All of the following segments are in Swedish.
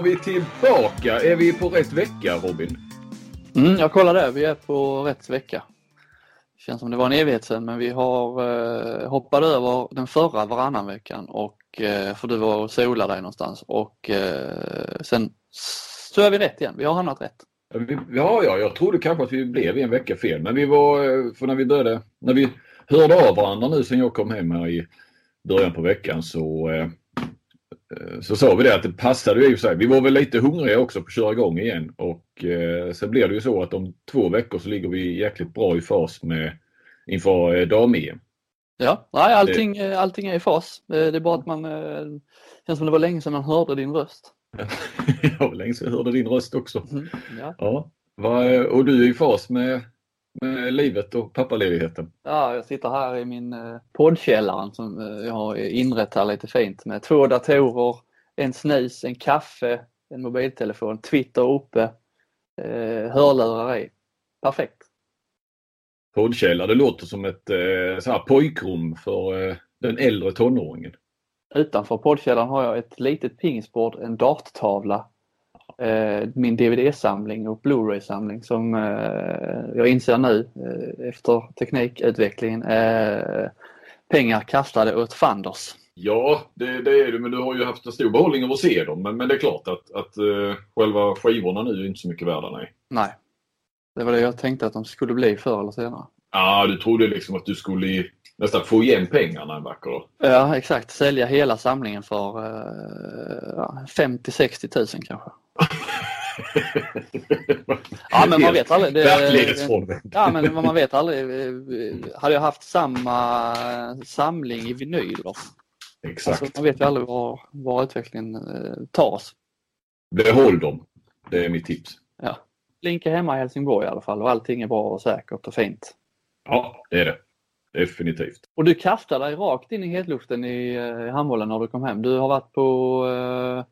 Var vi tillbaka. Är vi på rätt vecka Robin? Mm, jag kollar det. Vi är på rätt vecka. Känns som det var en evighet sedan men vi har eh, hoppat över den förra varannan veckan och eh, för du var och solade dig någonstans och eh, sen så är vi rätt igen. Vi har hamnat rätt. Ja, ja, jag trodde kanske att vi blev en vecka fel men vi var, eh, för när vi började, när vi hörde av varandra nu sen jag kom hem här i början på veckan så Eh, så sa vi det att det passade ju i sig. Vi var väl lite hungriga också på att köra igång igen och eh, sen blev det ju så att om två veckor så ligger vi jäkligt bra i fas med inför eh, dam-EM. Ja, nej, allting, det... Eh, allting är i fas. Det är bara att man, eh, känns som det var länge sedan man hörde din röst. ja, det länge sedan jag hörde din röst också. Mm, ja. ja. Och du är i fas med med livet och pappaledigheten? Ja, jag sitter här i min eh, poddkällare som eh, jag har inrett här lite fint med två datorer, en snus, en kaffe, en mobiltelefon, Twitter uppe, eh, hörlurar i. Perfekt. Poddkällare, det låter som ett så här pojkrum för den äldre tonåringen. Utanför poddkällaren har jag ett litet pingisbord, en darttavla Eh, min DVD-samling och Blu-ray-samling som eh, jag inser nu eh, efter teknikutvecklingen pengar kastade åt fanders. Ja, det, det, är det, men du har ju haft en stor behållning av att se dem. Men, men det är klart att, att uh, själva skivorna nu är inte så mycket värda, nej. Nej. Det var det jag tänkte att de skulle bli förr eller senare. Ja, du trodde liksom att du skulle nästan få igen pengarna en vacker dag. Ja, exakt. Sälja hela samlingen för uh, 50-60 000 kanske. Ja men man vet aldrig. Det. Ja men man vet aldrig. Hade jag haft samma samling i vinyler. Exakt. Alltså, man vet ju aldrig var, var utvecklingen eh, tas. Behåll dem. Det är mitt tips. Ja. Link är hemma i Helsingborg i alla fall och allting är bra och säkert och fint. Ja, det är det. Definitivt. Och du kastade dig rakt in i hetluften i, eh, i handbollen när du kom hem. Du har varit på Eh,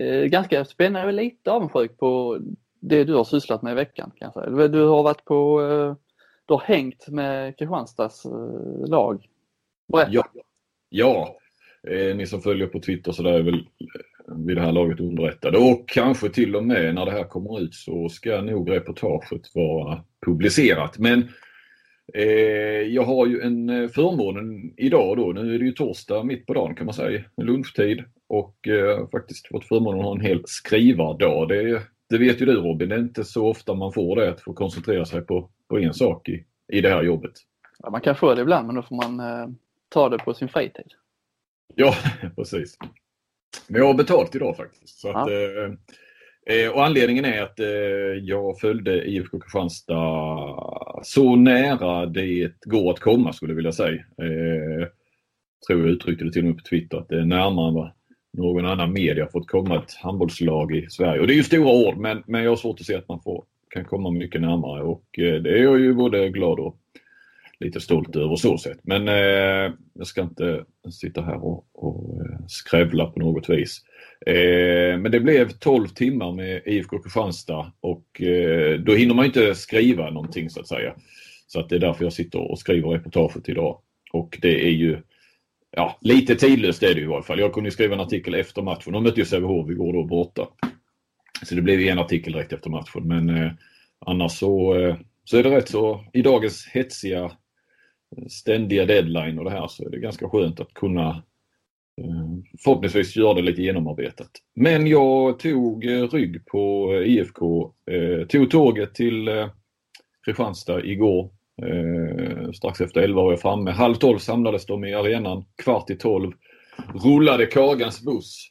Eh, ganska spännande, jag är lite avundsjuk på det du har sysslat med i veckan kanske. Du har varit på, eh, du har hängt med Kristianstads eh, lag. Berätta. Ja, ja. ni som följer på Twitter så där är väl vid det här laget underrättade och kanske till och med när det här kommer ut så ska nog reportaget vara publicerat. Men eh, jag har ju en förmånen idag då, nu är det ju torsdag mitt på dagen kan man säga, lunchtid och eh, faktiskt fått förmånen att ha en hel skrivardag. Det, det vet ju du Robin, det är inte så ofta man får det att få koncentrera sig på, på en sak i, i det här jobbet. Ja, man kan få det ibland men då får man eh, ta det på sin fritid. Ja, precis. Men jag har betalt idag faktiskt. Så ja. att, eh, eh, och anledningen är att eh, jag följde IFK Kristianstad så nära det går att komma skulle jag vilja säga. Eh, tror jag uttryckte det till och med på Twitter att det är närmare än vad någon annan media fått komma ett handbollslag i Sverige. Och det är ju stora ord men, men jag har svårt att se att man får, kan komma mycket närmare och eh, det är jag ju både glad och lite stolt över så sätt. Men eh, jag ska inte sitta här och, och eh, skrävla på något vis. Eh, men det blev 12 timmar med IFK Kristianstad och eh, då hinner man inte skriva någonting så att säga. Så att det är därför jag sitter och skriver reportaget idag. Och det är ju ja, lite tidlöst är det i varje fall. Jag kunde skriva en artikel efter matchen. De mötte ju Sävehof igår då borta. Så det blev en artikel direkt efter matchen. Men eh, annars så, eh, så är det rätt så i dagens hetsiga ständiga deadline och det här så är det ganska skönt att kunna eh, förhoppningsvis göra det lite genomarbetat. Men jag tog eh, rygg på eh, IFK, eh, tog tåget till eh, Kristianstad igår strax efter 11 var jag framme. Halv 12 samlades de i arenan. Kvart i 12 rullade Kagans buss.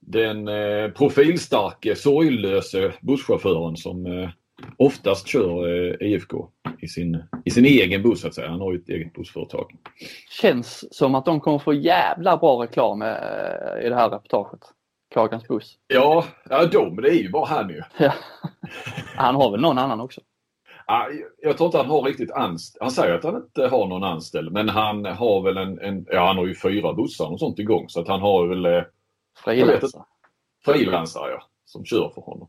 Den eh, profilstarke, sorglöse busschauffören som eh, oftast kör eh, IFK i sin, i sin egen buss så att säga. Han har ju ett eget bussföretag. Känns som att de kommer få jävla bra reklam eh, i det här reportaget. Kagans buss. Ja, ja de, det är ju bara han ju. Han har väl någon annan också? Jag tror inte han har riktigt anställd. Han säger att han inte har någon anställd men han har väl en, en ja han har ju fyra bussar och sånt igång så att han har väl eh, Frilansare. Frilansare ja, som kör för honom.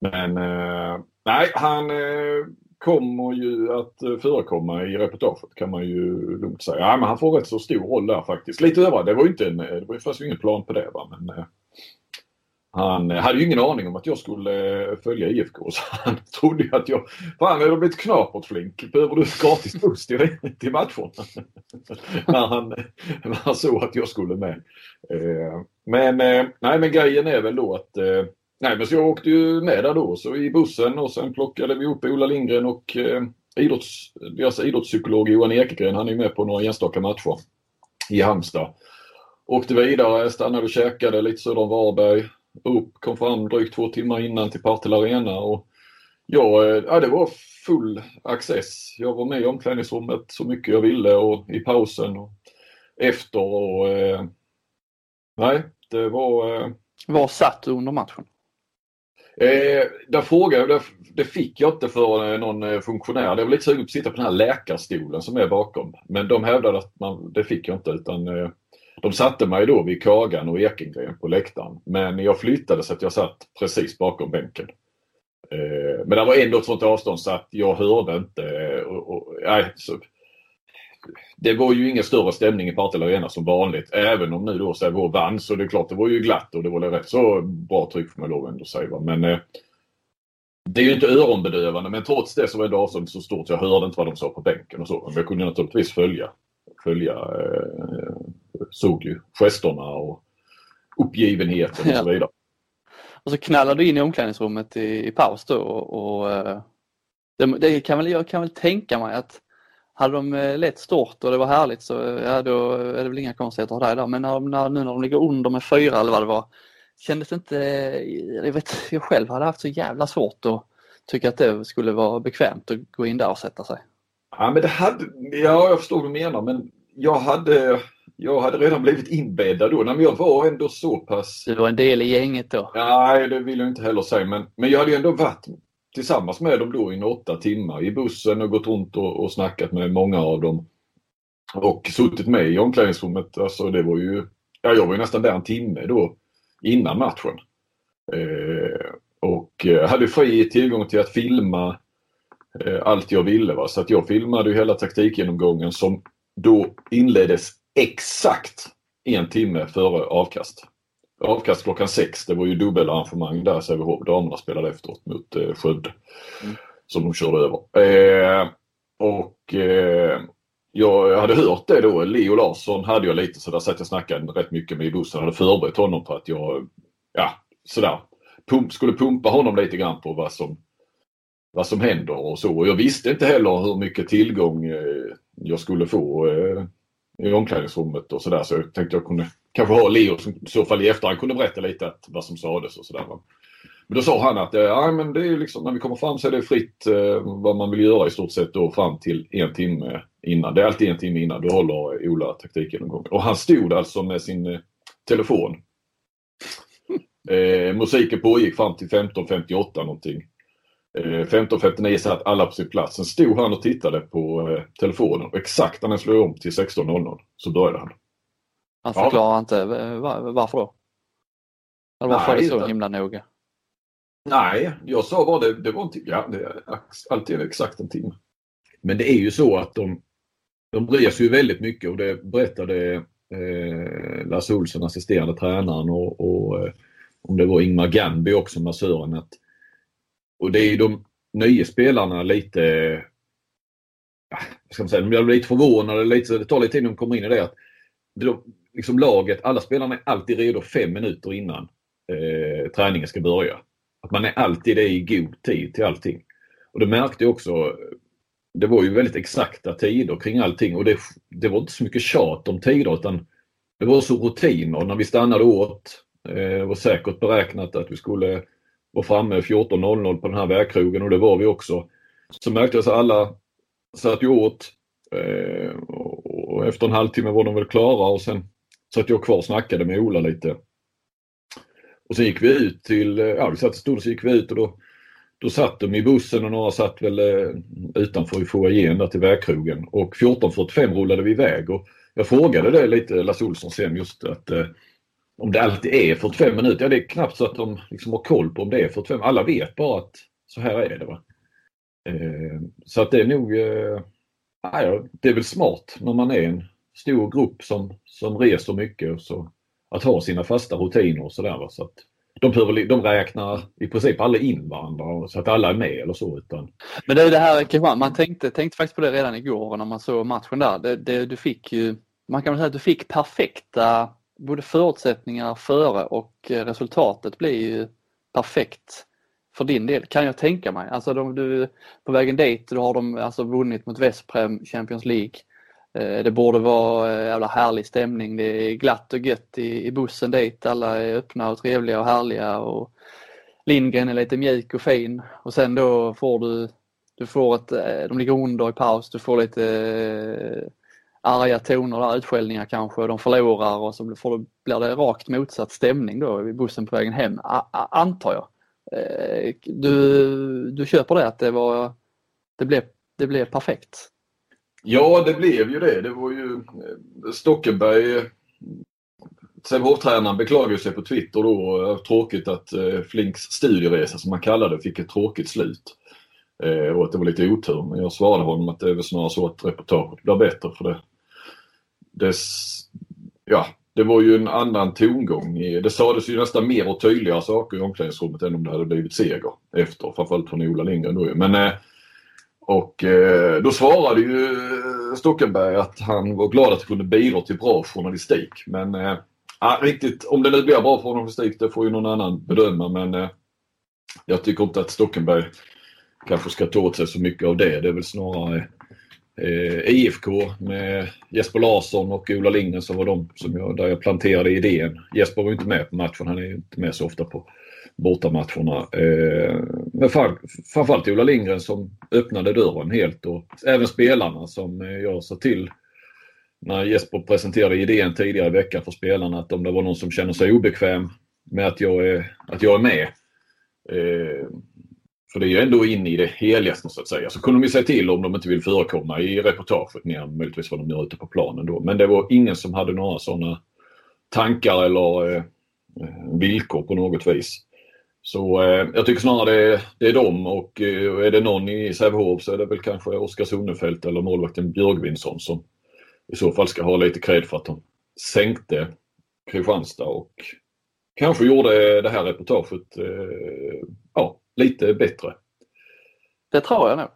Men eh, nej, han, eh, kommer ju att förekomma i reportaget kan man ju lugnt säga. Ja, men han får rätt så stor roll där faktiskt. Lite över. Det var ju inte en, det var ju fast ingen plan på det va. Men, eh, han eh, hade ju ingen aning om att jag skulle eh, följa IFK så han trodde ju att jag... Fan, jag har blivit knapert Flink. Behöver du gratis buss till, till matcherna? när, han, när han såg att jag skulle med. Eh, men, nej, men grejen är väl då att Nej men så jag åkte ju med där då så i bussen och sen plockade vi upp Ola Lindgren och idrotts, deras idrottspsykolog Johan Ekegren, han är med på några enstaka matcher i Halmstad. Åkte vidare, stannade och käkade lite söder om Varberg. Upp, kom fram drygt två timmar innan till Partille Arena och ja, eh, ja, det var full access. Jag var med i omklädningsrummet så mycket jag ville och i pausen och efter och eh, nej, det var... Eh, var satt du under matchen? Eh, där frågade jag, det fick jag inte för någon eh, funktionär. Det var lite sugen på att sitta på den här läkarstolen som är bakom. Men de hävdade att man, det fick jag inte utan eh, de satte mig då vid Kagan och Ekengren på läktaren. Men jag flyttade så att jag satt precis bakom bänken. Eh, men det var ändå ett sånt avstånd så att jag hörde inte. Eh, och, och, nej, så, det var ju ingen större stämning i Partille Arena som vanligt. Även om nu då Sävehof vann så det är klart det var ju glatt och det var rätt så bra tryck får man lov ändå säga. Men eh, det är ju inte öronbedövande men trots det så var ändå avståndet så stort. Jag hörde inte vad de sa på bänken och så. Men jag kunde naturligtvis följa. Följa, eh, såg ju gesterna och uppgivenheten och så vidare. Och så knallade du in i omklädningsrummet i, i paus då och, och eh, det, det, kan väl, jag kan väl tänka mig att hade de eh, lett stort och det var härligt så ja, då är det väl inga konstigheter att ha dig där. Men när, när, nu när de ligger under med fyra eller vad det var, kändes det inte, jag vet jag själv hade haft så jävla svårt att tycka att det skulle vara bekvämt att gå in där och sätta sig. Ja men det hade, ja jag förstår vad du menar men jag hade, jag hade redan blivit inbäddad då. Men jag var ändå så pass... Du var en del i gänget då? Nej, det vill jag inte heller säga. Men, men jag hade ju ändå varit tillsammans med dem då i åtta timmar i bussen och gått runt och, och snackat med många av dem. Och suttit med i omklädningsrummet. Alltså det var ju, ja, jag var ju nästan där en timme då innan matchen. Eh, och eh, hade fri tillgång till att filma eh, allt jag ville. Va? Så att jag filmade ju hela taktikgenomgången som då inleddes exakt en timme före avkast avkast klockan sex. Det var ju dubbelarrangemang där Sävehof. Damerna spelade efteråt mot eh, Skövde. Mm. Som de körde över. Eh, och eh, jag hade hört det då. Leo Larsson hade jag lite så där satt jag snackade rätt mycket med i bussen. Hade förberett honom på att jag, ja sådär, pump, skulle pumpa honom lite grann på vad som, vad som händer och så. Och jag visste inte heller hur mycket tillgång eh, jag skulle få eh, i omklädningsrummet och sådär. Så jag tänkte jag kunde kanske ha Leo som i så fall i efterhand kunde berätta lite att, vad som sades och sådär. Men då sa han att eh, ja, men det är liksom, när vi kommer fram så är det fritt eh, vad man vill göra i stort sett då fram till en timme innan. Det är alltid en timme innan. Då håller Ola taktikgenomgången. Och han stod alltså med sin eh, telefon. Eh, musiken pågick fram till 15.58 någonting. Eh, 15.59 satt alla på sin plats. Sen stod han och tittade på eh, telefonen och exakt när den slog om till 16.00 så började han. Han förklarar ja. inte varför då? Eller varför Nej, är det så himla noga? Nej, jag sa bara det, det var en timme. Ja, det är alltid exakt en timme. Men det är ju så att de, de bryr sig ju väldigt mycket och det berättade eh, Lasse Olsson, assisterande tränaren och, och eh, om det var Ingmar Gambi också, massören. Att, och det är ju de nya spelarna lite, ja, ska man säga, de blir lite förvånade, lite, det tar lite tid innan de kommer in i det. Att de, liksom laget, alla spelarna är alltid redo fem minuter innan eh, träningen ska börja. Att man är alltid det i god tid till allting. Och det märkte jag också. Det var ju väldigt exakta tider kring allting och det, det var inte så mycket tjat om tider utan det var så rutiner. När vi stannade åt eh, var säkert beräknat att vi skulle var framme 14.00 på den här vägkrogen och det var vi också. Så märkte jag att alla satt ju åt eh, och efter en halvtimme var de väl klara och sen satt jag kvar och snackade med Ola lite. Och sen gick vi ut till, eh, ja vi satt och stod och så gick vi ut och då, då satt de i bussen och några satt väl eh, utanför i foajén där till vägkrogen och 14.45 rullade vi iväg och jag frågade det lite Lasse Olsson sen just att eh, om det alltid är 45 minuter. Ja det är knappt så att de liksom har koll på om det är 45. Alla vet bara att så här är det. Va? Eh, så att det är nog, eh, ah, ja, det är väl smart när man är en stor grupp som, som reser mycket och så att ha sina fasta rutiner och sådär. Så att de, behöver, de räknar i princip alla in varandra så att alla är med eller så. Utan... Men det är det här, man tänkte, tänkte faktiskt på det redan igår när man såg matchen där. Det, det, du fick ju, man kan väl säga att du fick perfekta både förutsättningar före och eh, resultatet blir ju perfekt för din del kan jag tänka mig. Alltså de, du, på vägen dit då har de alltså vunnit mot Vesprem Champions League. Eh, det borde vara eh, jävla härlig stämning. Det är glatt och gött i, i bussen dit. Alla är öppna och trevliga och härliga. Och Lindgren är lite mjuk och fin. Och sen då får du, du får ett, de ligger under i paus, du får lite arga toner där, utskällningar kanske, de förlorar och så får blir det rakt motsatt stämning då i bussen på vägen hem, antar jag. Eh, du, du köper det att det var, det blev, det blev perfekt? Ja, det blev ju det. Det var ju eh, Stockenberg Sävehof-tränaren beklagade sig på Twitter då. Eh, tråkigt att Flinks studieresa som man kallade det fick ett tråkigt slut. Eh, och att det var lite otur. Men jag svarade honom att det är väl snarare så att reportaget blir bättre för det det ja, det var ju en annan tongång. Det sades ju nästan mer och tydligare saker i omklädningsrummet än om det hade blivit seger efter. Framförallt från Ola Lindgren då Men eh, och eh, då svarade ju eh, Stockenberg att han var glad att det kunde bidra till bra journalistik. Men ja, riktigt, om det nu blir bra journalistik det får ju någon annan bedöma men jag tycker inte att Stockenberg kanske ska ta åt sig så mycket av det. Det är väl snarare eh, IFK med Jesper Larsson och Ola Lindgren som var de som jag, där jag planterade idén. Jesper var inte med på matchen, han är inte med så ofta på bortamatcherna. Eh, men framförallt Ola Lindgren som öppnade dörren helt och även spelarna som eh, jag sa till när Jesper presenterade idén tidigare i veckan för spelarna att om det var någon som känner sig obekväm med att jag är, att jag är med. Eh, för det är ju ändå inne i det heligaste så att säga. Så kunde de ju säga till om de inte vill förekomma i reportaget mer än möjligtvis vad de gör ute på planen då. Men det var ingen som hade några sådana tankar eller eh, villkor på något vis. Så eh, jag tycker snarare det, det är dem och eh, är det någon i Sävehof så är det väl kanske Oskar Sonnefelt eller målvakten Björgvinsson som i så fall ska ha lite cred för att de sänkte Kristianstad och kanske gjorde det här reportaget eh, ja, lite bättre. Det tror jag nog.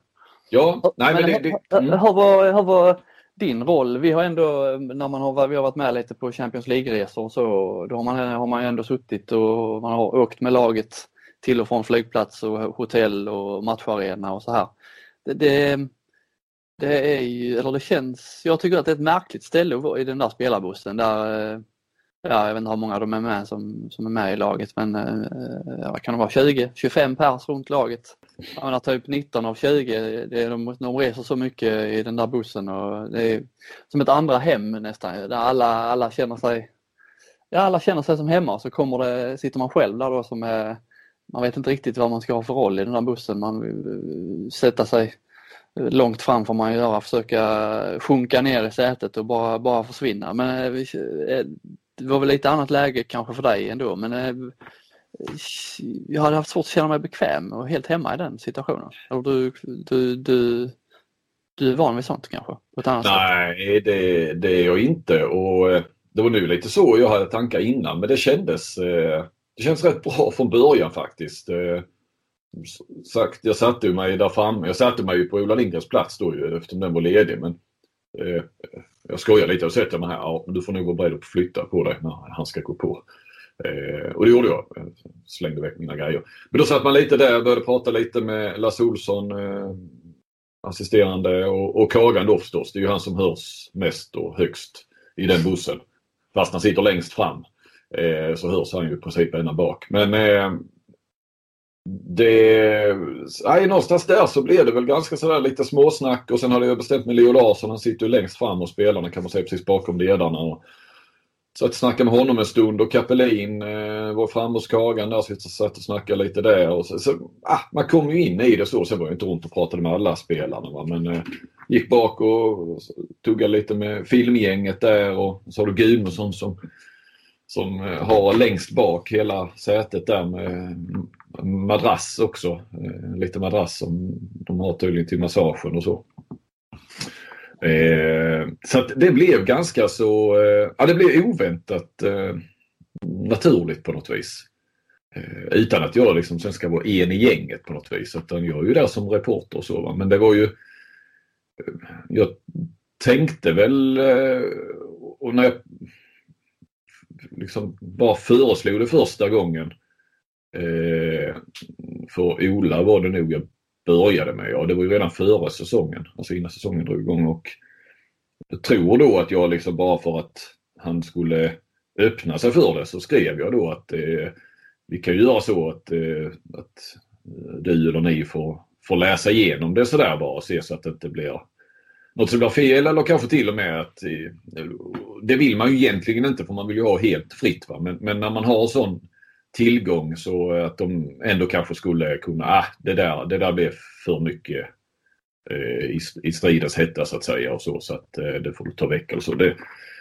Ja, nej men, men det, det, mm. hur, var, hur var din roll? Vi har ändå, när man har, vi har varit med lite på Champions League-resor så, då har man, har man ändå suttit och man har åkt med laget till och från flygplats och hotell och matcharena och så här. Det, det, det är ju, eller det känns, jag tycker att det är ett märkligt ställe i den där spelarbussen där ja, jag vet inte hur många de är med som, som är med i laget men eh, vad kan det vara, 20-25 pers runt laget. Jag menar typ 19 av 20, det är, de, de reser så mycket i den där bussen och det är som ett andra hem nästan där alla, alla känner sig Ja, alla känner sig som hemma och så kommer det, sitter man själv där då som är man vet inte riktigt vad man ska ha för roll i den där bussen. Man eh, vill sätta sig långt fram får man göra, försöka sjunka ner i sätet och bara, bara försvinna. Men eh, det var väl lite annat läge kanske för dig ändå men eh, jag hade haft svårt att känna mig bekväm och helt hemma i den situationen. Eller du, du, du, du är van vid sånt kanske? På ett annat Nej, det, det är jag inte och eh, det var nu lite så jag hade tankar innan men det kändes, eh, det känns rätt bra från början faktiskt. Eh, sagt, jag satte mig där framme. Jag satte mig på Ola Lindgrens plats då ju eftersom den var ledig men jag skojar lite och sätter mig här. Ja, men du får nog vara beredd att flytta på dig när han ska gå på. Eh, och det gjorde jag. jag. Slängde iväg mina grejer. Men då satt man lite där och började prata lite med Lasse Olsson, eh, assisterande och, och Kagan då förstås. Det är ju han som hörs mest och högst i den bussen. Fast han sitter längst fram eh, så hörs han ju i princip ända bak. Men eh, det, nej, någonstans där så blev det väl ganska sådär lite småsnack och sen hade jag bestämt med Leo Larsson, han sitter ju längst fram och spelarna kan man säga precis bakom ledarna. Och, så att snacka med honom en stund och Kapelin eh, var framme hos Kagan där så vi satt och snackade lite där. Och så, så, ah, man kom ju in i det så. Sen var jag inte runt och pratade med alla spelarna. Va? Men eh, gick bak och tuggade lite med filmgänget där och så har du Gudmundsson som, som eh, har längst bak hela sätet där med madrass också. Eh, lite madrass som de har tydligen till massagen och så. Eh, så att det blev ganska så, eh, ja det blev oväntat eh, naturligt på något vis. Eh, utan att jag liksom sen ska vara en i gänget på något vis. Utan jag är ju där som reporter och så. Va? Men det var ju, eh, jag tänkte väl, eh, och när jag liksom bara föreslog det första gången. Eh, för Ola var det nog jag började med. Ja, det var ju redan före säsongen, alltså innan säsongen drog igång. Och jag tror då att jag liksom bara för att han skulle öppna sig för det så skrev jag då att eh, vi kan ju göra så att, eh, att eh, du eller ni får, får läsa igenom det sådär bara och se så att det inte blir något som blir fel eller kanske till och med att eh, det vill man ju egentligen inte för man vill ju ha helt fritt. Va? Men, men när man har sån tillgång så att de ändå kanske skulle kunna, ah, det där, det där blev för mycket eh, i, i stridens hetta så att säga och så så att eh, det får ta väck eller så. Det,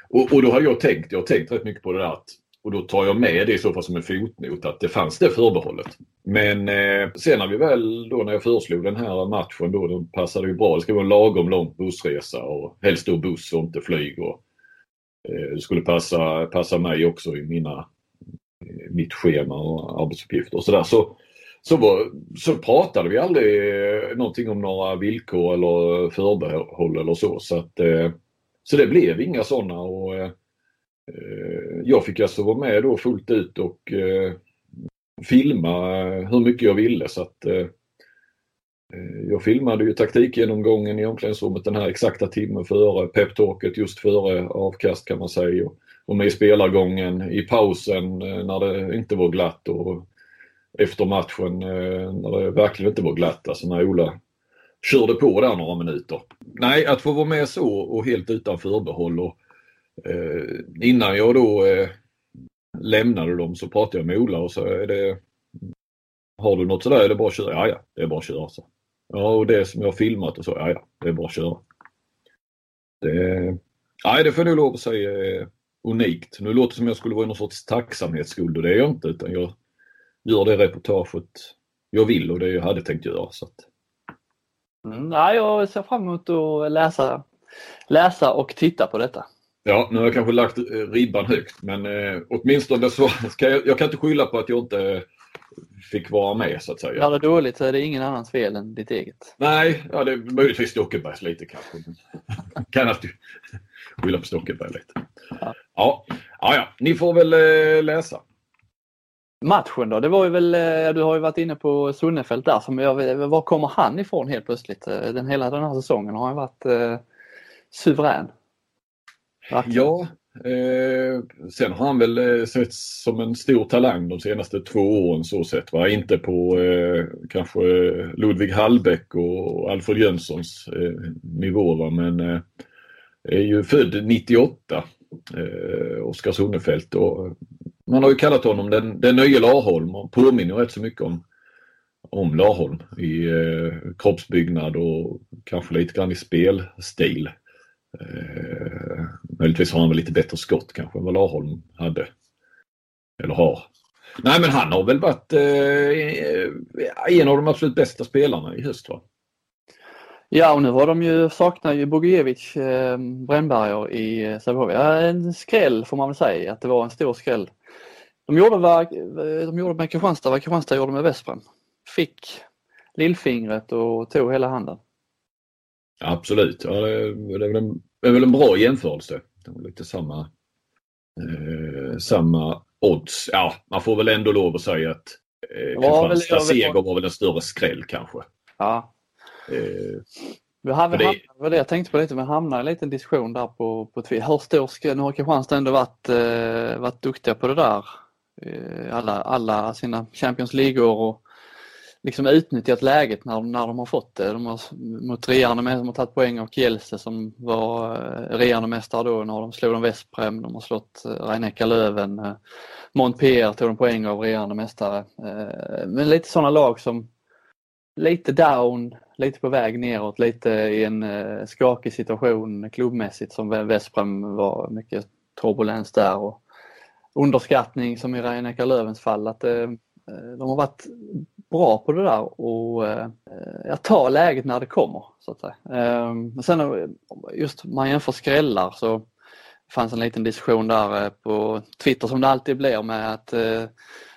och, och, då har jag tänkt, jag har tänkt rätt mycket på det där att och då tar jag med det i så fall som en fotnot att det fanns det förbehållet. Men eh, sen när vi väl då när jag föreslog den här matchen då, då passade ju bra. Det ska vara en lagom lång bussresa och helst då buss och inte flyg. Och, eh, det skulle passa, passa mig också i mina, mitt schema och arbetsuppgifter och sådär. Så, så, var, så pratade vi aldrig någonting om några villkor eller förbehåll eller så. Så, att, eh, så det blev inga sådana. Och, eh, eh, jag fick alltså vara med då fullt ut och eh, filma hur mycket jag ville så att jag filmade ju taktikgenomgången i omklädningsrummet den här exakta timmen före peptalket, just före avkast kan man säga. Och med i spelargången, i pausen eh, när det inte var glatt och efter matchen eh, när det verkligen inte var glatt, alltså när Ola körde på där några minuter. Nej, att få vara med så och helt utan förbehåll och Eh, innan jag då eh, lämnade dem så pratade jag med Ola och så är det Har du något sådär är det bara att köra? Ja, ja, det är bara att köra. Så. Ja, och det som jag har filmat och så, ja, ja, det är bara att köra. Det, nej, det får jag nog lov att säga eh, unikt. Nu låter det som jag skulle vara i någon sorts tacksamhetsskuld och det är jag inte utan jag gör det reportaget jag vill och det jag hade tänkt göra. Så att... mm, nej, jag ser fram emot att läsa, läsa och titta på detta. Ja, nu har jag kanske lagt eh, ribban högt men eh, åtminstone så ska jag, jag kan inte skylla på att jag inte fick vara med så att säga. Gör det dåligt så är det ingen annans fel än ditt eget. Nej, ja, det är möjligtvis Stockenbergs lite kanske. kan alltid skylla på Stockenberg lite. Ja. Ja, ja, ni får väl eh, läsa. Matchen då, det var ju väl, eh, du har ju varit inne på Sunnefelt där. Som jag, var kommer han ifrån helt plötsligt? Eh, den, hela den här säsongen har han varit eh, suverän. Ja, eh, sen har han väl sett som en stor talang de senaste två åren så sett. Va? Inte på eh, kanske Ludvig Hallbäck och Alfred Jönssons eh, nivå va? men är ju född 98, eh, Oskar Sonnefelt. Och man har ju kallat honom den, den nya Larholm och påminner rätt så mycket om om Larholm i eh, kroppsbyggnad och kanske lite grann i spelstil. Eh, möjligtvis har han väl lite bättre skott kanske än vad Larholm hade. Eller har. Nej men han har väl varit eh, en av de absolut bästa spelarna i höst va? Ja och nu har de ju, saknar ju Bogiewicz eh, Brännberger i eh, Sävehof. En skräll får man väl säga att det var en stor skräll. De gjorde, vad, de gjorde med Kristianstad vad Kristianstad gjorde med Vesprem. Fick lillfingret och tog hela handen. Absolut, ja, det, är väl en, det är väl en bra jämförelse. Det var lite samma, eh, samma odds. Ja, man får väl ändå lov att säga att eh, Kristianstad seger var väl en större skräll kanske. Ja. Eh, vi hade, det... var det jag tänkte på lite, vi hamnade i en liten diskussion där på, på Twitter. Hur stor ska, nu har Kristianstad ändå varit, eh, varit duktiga på det där. Eh, alla, alla sina Champions League och liksom utnyttjat läget när, när de har fått det. De har, mot regerande de har tagit poäng av Kielse som var eh, regerande mästare då när de slog de Vesprem. De har slått eh, Rhein Löven. Eh, Montpellier tog de poäng av regerande mästare. Men lite sådana lag som lite down, lite på väg neråt, lite i en eh, skakig situation klubbmässigt som Vesprem var mycket turbulens där och underskattning som i Rhein Lövens fall. Att eh, eh, de har varit bra på det där och jag tar läget när det kommer. så att säga. Ehm, sen just man jämför skrällar så fanns en liten diskussion där på Twitter som det alltid blir med att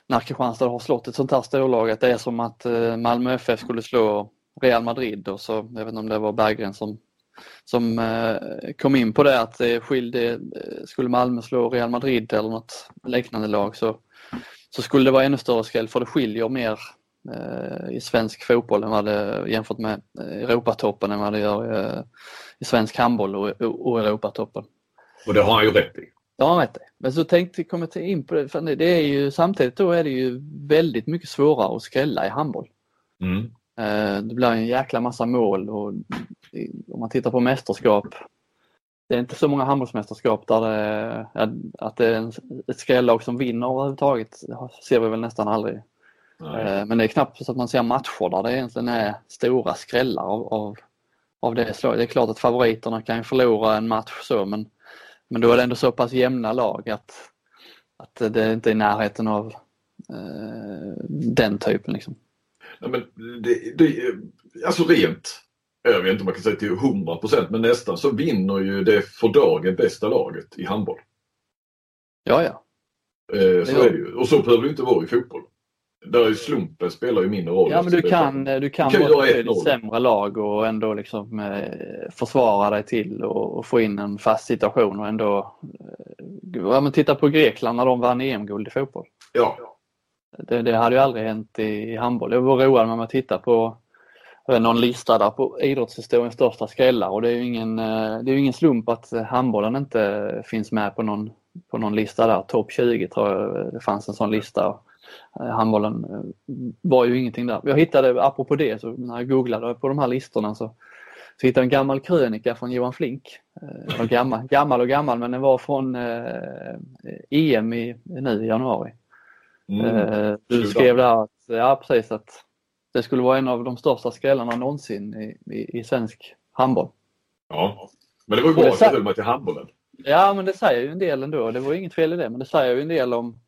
när Kristianstad har slått ett sånt här storlag att det är som att eh, Malmö FF skulle slå Real Madrid och så, jag vet inte om det var Berggren som som eh, kom in på det att det skilde, eh, skulle Malmö slå Real Madrid eller något liknande lag så, så skulle det vara ännu större skräll för det skiljer mer i svensk fotboll än vad det, jämfört med Europatoppen än vad det gör i svensk handboll och, och Europatoppen. Och det har han ju rätt i. Det han rätt i. Men så tänkte jag komma in på det, för det är ju samtidigt då är det ju väldigt mycket svårare att skrälla i handboll. Mm. Det blir en jäkla massa mål och om man tittar på mästerskap. Det är inte så många handbollsmästerskap där det att det är ett skrällag som vinner överhuvudtaget. Det ser vi väl nästan aldrig. Nej. Eh, men det är knappt så att man ser matcher där det egentligen är stora skrällar av, av, av det slaget. Det är klart att favoriterna kan förlora en match så men, men då är det ändå så pass jämna lag att, att det inte är i närheten av eh, den typen. Liksom. Ja, men det, det, alltså rent jag vet inte om man kan säga till 100% men nästan så vinner ju det för dagen bästa laget i handboll. Ja, ja. Eh, så är det ju. Och så behöver det inte vara i fotboll. Där är slumpen spelar ju mindre roll. Ja, men du kan, du kan, kan vara ett sämre lag och ändå liksom eh, försvara dig till och, och, få in en fast situation och ändå... Eh, ja, men titta på Grekland när de vann EM-guld i fotboll. Ja. Det, det hade ju aldrig hänt i, i handboll. Jag var road med att titta på någon lista där på idrottshistoriens största skrällar och det är ju ingen, eh, det är ingen slump att handbollen inte finns med på någon, på någon lista där. Topp 20 tror jag det fanns en sån lista. Eh, handbollen eh, var ju ingenting där. Jag hittade, apropå det, så när jag googlade på de här listorna så, så hittade jag en gammal krönika från Johan Flink. Var gammal, gammal och gammal men den var från eh, EM i, nu i januari. Mm. Du skrev där att, ja precis att det skulle vara en av de största skrällarna någonsin i, i, i svensk handboll. Ja, men det var ju bra att du höll mig till handbollen. Ja, men det säger ju en del ändå. Det var inget fel i det, men det säger ju en del om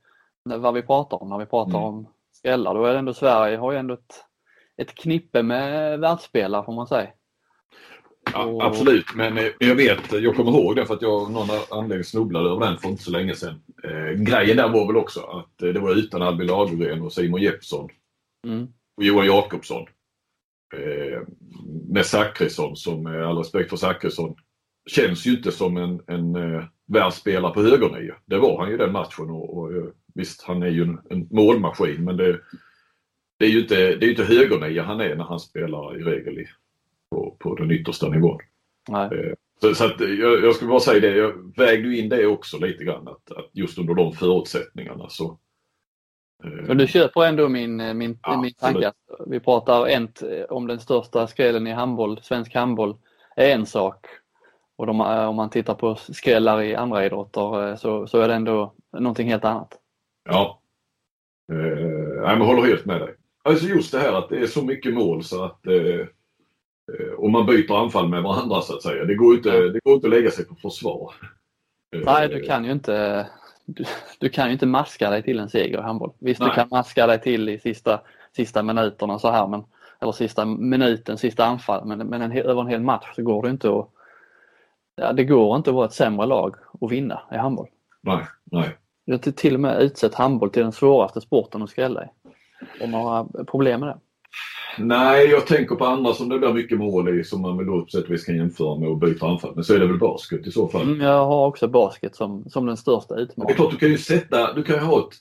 vad vi pratar om när vi pratar mm. om skrällar. Då är det ändå Sverige har ju ändå ett, ett knippe med världsspelare får man säga. Ja. Absolut, men eh, jag vet, jag kommer ihåg det för att jag av någon anledning snubblade över den för inte så länge sedan. Eh, grejen där var väl också att eh, det var utan Albin Lagergren och Simon Jeppsson. Mm och Johan Jakobsson. Eh, med Zachrisson som, med all respekt för Zachrisson, känns ju inte som en, en eh, världsspelare på högernia. Det var han ju den matchen och, och eh, visst han är ju en, en målmaskin men det, det är ju inte, det är inte högernia han är när han spelar i regel i, på, på den yttersta nivån. Eh, så, så att, jag, jag skulle bara säga det, jag vägde in det också lite grann att, att just under de förutsättningarna så, och du köper ändå min, eh, min, ja, min tanke. Vi pratar ent, eh, om den största skrällen i handboll, svensk handboll, är en sak. Och de, eh, om man tittar på skrällar i andra idrotter så, så är det ändå någonting helt annat. Ja, eh, jag håller helt med dig. Alltså just det här att det är så mycket mål så att eh, och man byter anfall med varandra så att säga. Det går inte, det går inte att lägga sig på försvar. Nej, du kan ju inte du, du, kan ju inte maska dig till en seger i handboll. Visst, Nej. du kan maska dig till i sista, sista minuterna så här, men, eller sista minuten, sista anfall, men, men en, över en hel match så går det inte att ja, det går inte att vara ett sämre lag och vinna i handboll. Nej, nej. Jag har till och med utsett handboll till den svåraste sporten att skrälla i. Och några problem med det? Nej, jag tänker på andra som det blir mycket mål i som man väl då på sätt och vis kan jämföra med att byta anfall. Men så är det väl basket i så fall. Mm, jag har också basket som, som den största utmaningen. Det är klart, du kan ju sätta, du kan ju ha ett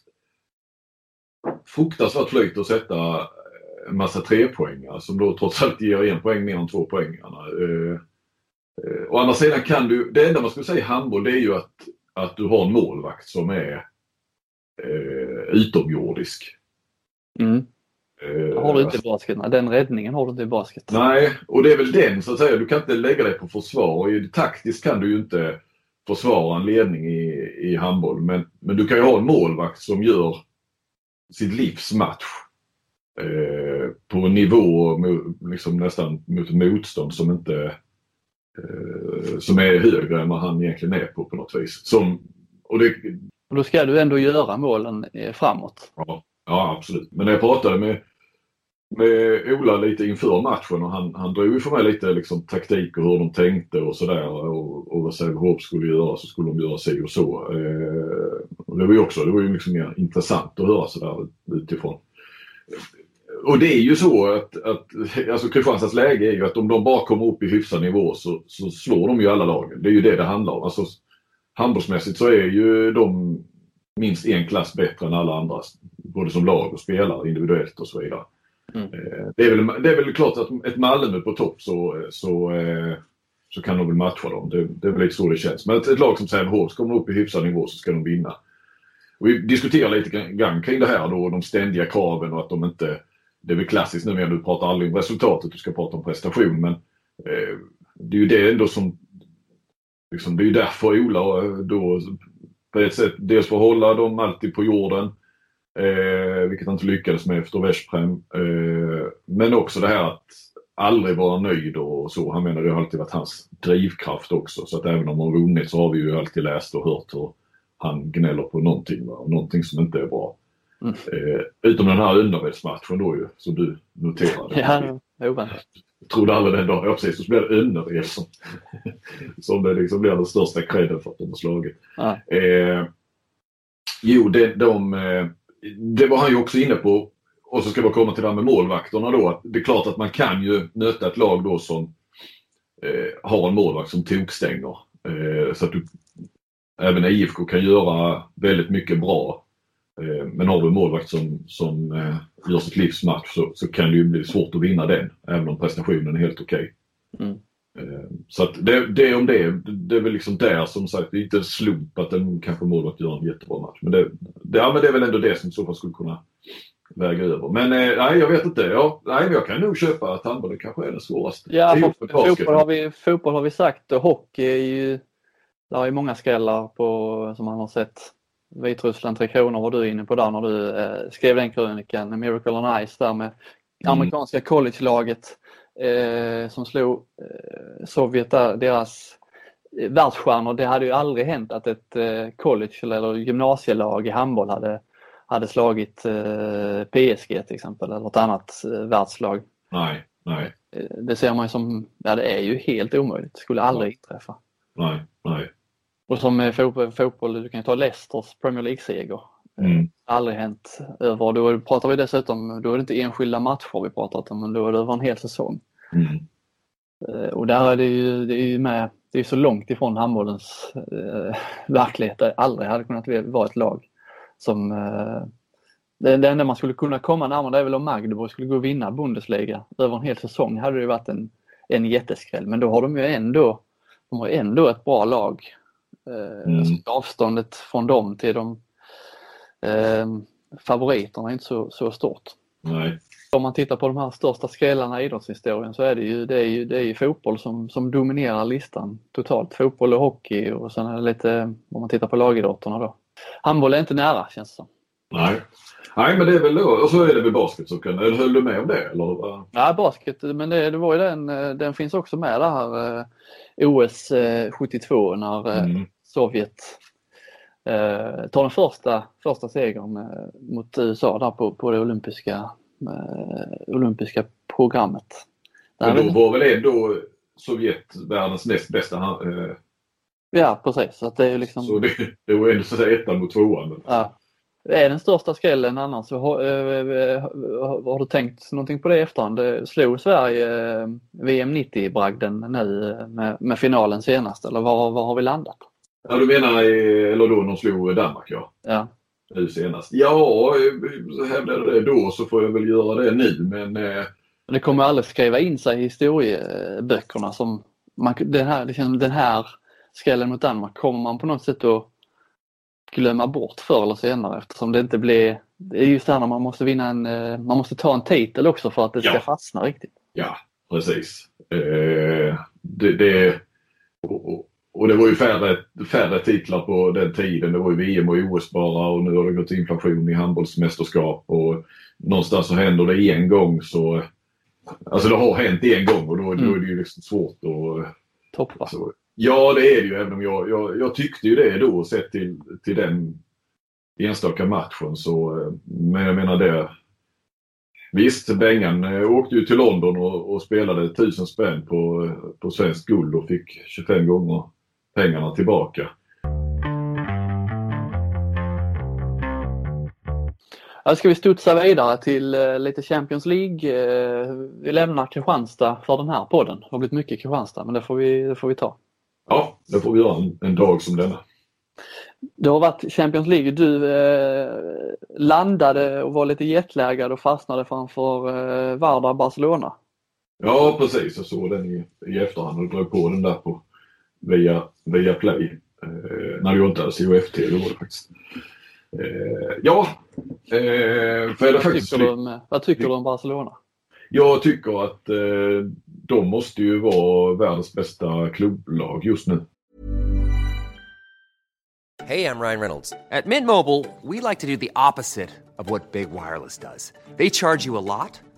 fruktansvärt flyt och sätta en massa trepoängar som då trots allt ger en poäng mer än två poängarna. Eh, eh, å andra sidan kan du, det enda man skulle säga i handboll det är ju att, att du har en målvakt som är eh, utomjordisk. Mm. Det har du inte i basket. Den räddningen har du inte i basket. Nej, och det är väl den så att säga. Du kan inte lägga dig på försvar. Taktiskt kan du ju inte försvara en ledning i, i handboll. Men, men du kan ju ha en målvakt som gör sitt livs match. Eh, på en nivå liksom nästan mot motstånd som inte eh, som är högre än vad han egentligen är på på något vis. Som, och det, och då ska du ändå göra målen eh, framåt. Ja. Ja, absolut. Men när jag pratade med, med Ola lite inför matchen och han, han drog ju för mig lite liksom, taktik och hur de tänkte och sådär och, och vad Sävehof skulle göra så skulle de göra sig och så. Eh, det var ju också, det var ju liksom mer intressant att höra sådär utifrån. Och det är ju så att, att alltså Kristianstads läge är ju att om de bara kommer upp i hyfsad nivå så, så slår de ju alla lagen. Det är ju det det handlar om. Alltså, handbollsmässigt så är ju de minst en klass bättre än alla andra. Både som lag och spelare individuellt och så vidare. Mm. Eh, det, är väl, det är väl klart att ett Malmö på topp så, så, eh, så kan de väl matcha dem. Det, det är väl lite så det känns. Men ett, ett lag som Sävehof, kommer upp i hyfsad nivå så ska de vinna. Och vi diskuterar lite grann kring det här då, de ständiga kraven och att de inte... Det är väl klassiskt nu när du pratar aldrig om resultatet, du ska prata om prestation. Men eh, det är ju det ändå som... Liksom, det är ju därför Ola eh, då på ett sätt dels för att hålla dem alltid på jorden. Eh, vilket han inte lyckades med efter Veszprem. Eh, men också det här att aldrig vara nöjd och så. Han menar det har alltid varit hans drivkraft också. Så att även om han vunnit så har vi ju alltid läst och hört hur han gnäller på någonting. Va? Någonting som inte är bra. Mm. Eh, utom den här underredsmatchen då ju, som du noterade. Ja, oväntat. Jag trodde aldrig den dagen, ja precis, så blir det Önnered som, som det liksom blir den största credden för att de har slagit. Eh, jo, det, de, eh, det var han ju också inne på. Och så ska vi komma till det här med målvakterna då. Att det är klart att man kan ju möta ett lag då som eh, har en målvakt som tokstänger. Eh, så att du, även IFK kan göra väldigt mycket bra. Eh, men har du en målvakt som, som eh, gör sitt livs match så, så kan det ju bli svårt att vinna den. Även om prestationen är helt okej. Okay. Mm. Eh, så det, det om det. Det är väl liksom där som sagt, det är inte en slump att en kanske målvakt gör en jättebra match. Men det, det, ja, men det är väl ändå det som i så fall skulle kunna väga över. Men nej, jag vet inte. Ja, nej, jag kan nog köpa att handboll det kanske är det svåraste. Ja, fotboll har, vi, fotboll har vi sagt och hockey är ju... Där är många skrällar på, som man har sett. Vitryssland, Tre Kronor var du inne på där när du eh, skrev den krönikan, Miracle on Ice där med mm. amerikanska college-laget eh, som slog eh, Sovjet där, deras eh, världsstjärnor. Det hade ju aldrig hänt att ett eh, college eller gymnasielag i handboll hade, hade slagit eh, PSG till exempel eller ett annat eh, världslag. Nej, nej. Det ser man ju som, ja det är ju helt omöjligt. Skulle aldrig inträffa. Nej, nej. Och som fotboll, fotboll, du kan ta Leicesters Premier League-seger. Mm. Aldrig hänt över, då pratar vi dessutom, då är det inte enskilda matcher vi pratar om, men då är det över en hel säsong. Mm. Eh, och där är det ju, det är ju med, det är så långt ifrån handbollens eh, verklighet. Det aldrig hade kunnat vara ett lag som eh, det, det enda man skulle kunna komma närmare är väl om Magdeburg skulle gå och vinna Bundesliga över en hel säsong hade det varit en, en jätteskräll. Men då har de ju ändå, de har ändå ett bra lag. Eh, mm. avståndet från dem till de eh, favoriterna är inte så, så stort. Nej. Om man tittar på de här största skrällarna i idrottshistorien så är det ju, det är ju, det är ju fotboll som, som dominerar listan totalt. Fotboll och hockey och sen är det lite, om man tittar på lagidrotterna då. Handboll är inte nära känns det som. Nej. Nej men det är väl då, och så är det väl basket som kan, höll du med om det? Eller? Ja basket, men det, det var ju den, den finns också med det här eh, OS 72 eh, när eh, mm. Sovjet eh, tar den första, första segern eh, mot USA där på, på det olympiska, eh, olympiska programmet. Men då var väl ändå Sovjet världens näst bästa eh... Ja precis. Så, att det är liksom... så det, det var ändå så att säga ettan mot tvåan. Ja. Är den största skrällen annars. Så har, äh, har, du tänkt någonting på det i efterhand? Slog Sverige äh, VM 90-bragden nu med, med finalen senast eller var, var har vi landat? Ja, du menar eller då de slog Danmark ja. Ja. Nu senast. Ja, hävdade jag det då så får jag väl göra det nu men... Eh... Det kommer aldrig skriva in sig i historieböckerna som man, den, här, liksom, den här skrällen mot Danmark kommer man på något sätt att glömma bort förr eller senare eftersom det inte blir... Det är just det här när man måste vinna en... Eh, man måste ta en titel också för att det ska ja. fastna riktigt. Ja, precis. Eh, det, det och, och det var ju färre, färre titlar på den tiden. Det var ju VM och OS bara och nu har det gått inflation i handbollsmästerskap och någonstans så händer det en gång så... Alltså det har hänt en gång och då, mm. då är det ju liksom svårt att... Toppa. Så, ja det är det ju även om jag, jag, jag tyckte ju det då sett till, till den enstaka matchen så, men jag menar det. Visst, Bengan eh, åkte ju till London och, och spelade tusen spänn på, på svenskt guld och fick 25 gånger pengarna tillbaka. Ska vi studsa vidare till uh, lite Champions League. Uh, vi lämnar Kristianstad för den här podden. Det har blivit mycket Kristianstad men det får vi, det får vi ta. Ja, det får vi göra en, en dag som denna. Det har varit Champions League. Du eh, landade och var lite jetlaggad och fastnade framför eh, Vardar Barcelona. Ja precis, jag såg den i, i efterhand och drog på den där på via, via Play. Eh, när jag inte hade COFT, det var det faktiskt. Eh, ja, eh, för det faktiskt... Tycker du, vad tycker du om Barcelona? Jag tycker att eh, de måste ju vara världens bästa klubblag just nu. Hej, jag Ryan Reynolds. At Mint Mobile, we like to do the opposite of what Big Wireless does. They charge you a lot,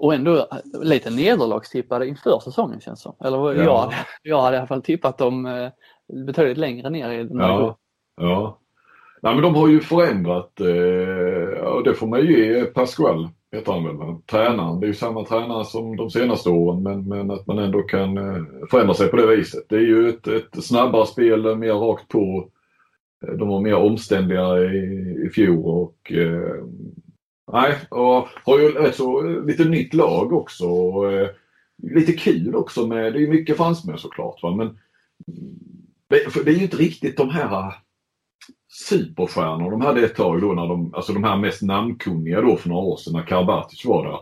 Och ändå lite nederlagstippade inför säsongen känns som. Eller ja. jag, jag hade i alla fall tippat dem eh, betydligt längre ner i den här Ja, ja. Nej, men de har ju förändrat eh, och det får man ju ge Pascual, heter han väl, tränaren. Det är ju samma tränare som de senaste åren men, men att man ändå kan eh, förändra sig på det viset. Det är ju ett, ett snabbare spel, mer rakt på. De var mer omständliga i, i fjol och eh, nej, och har ju ett så, lite nytt lag också. Och, eh, lite kul också med, det är mycket fransmän såklart va? men det, det är ju inte riktigt de här superstjärnor de hade ett tag då när de, alltså de här mest namnkunniga då för några år sedan när Karabatic var där.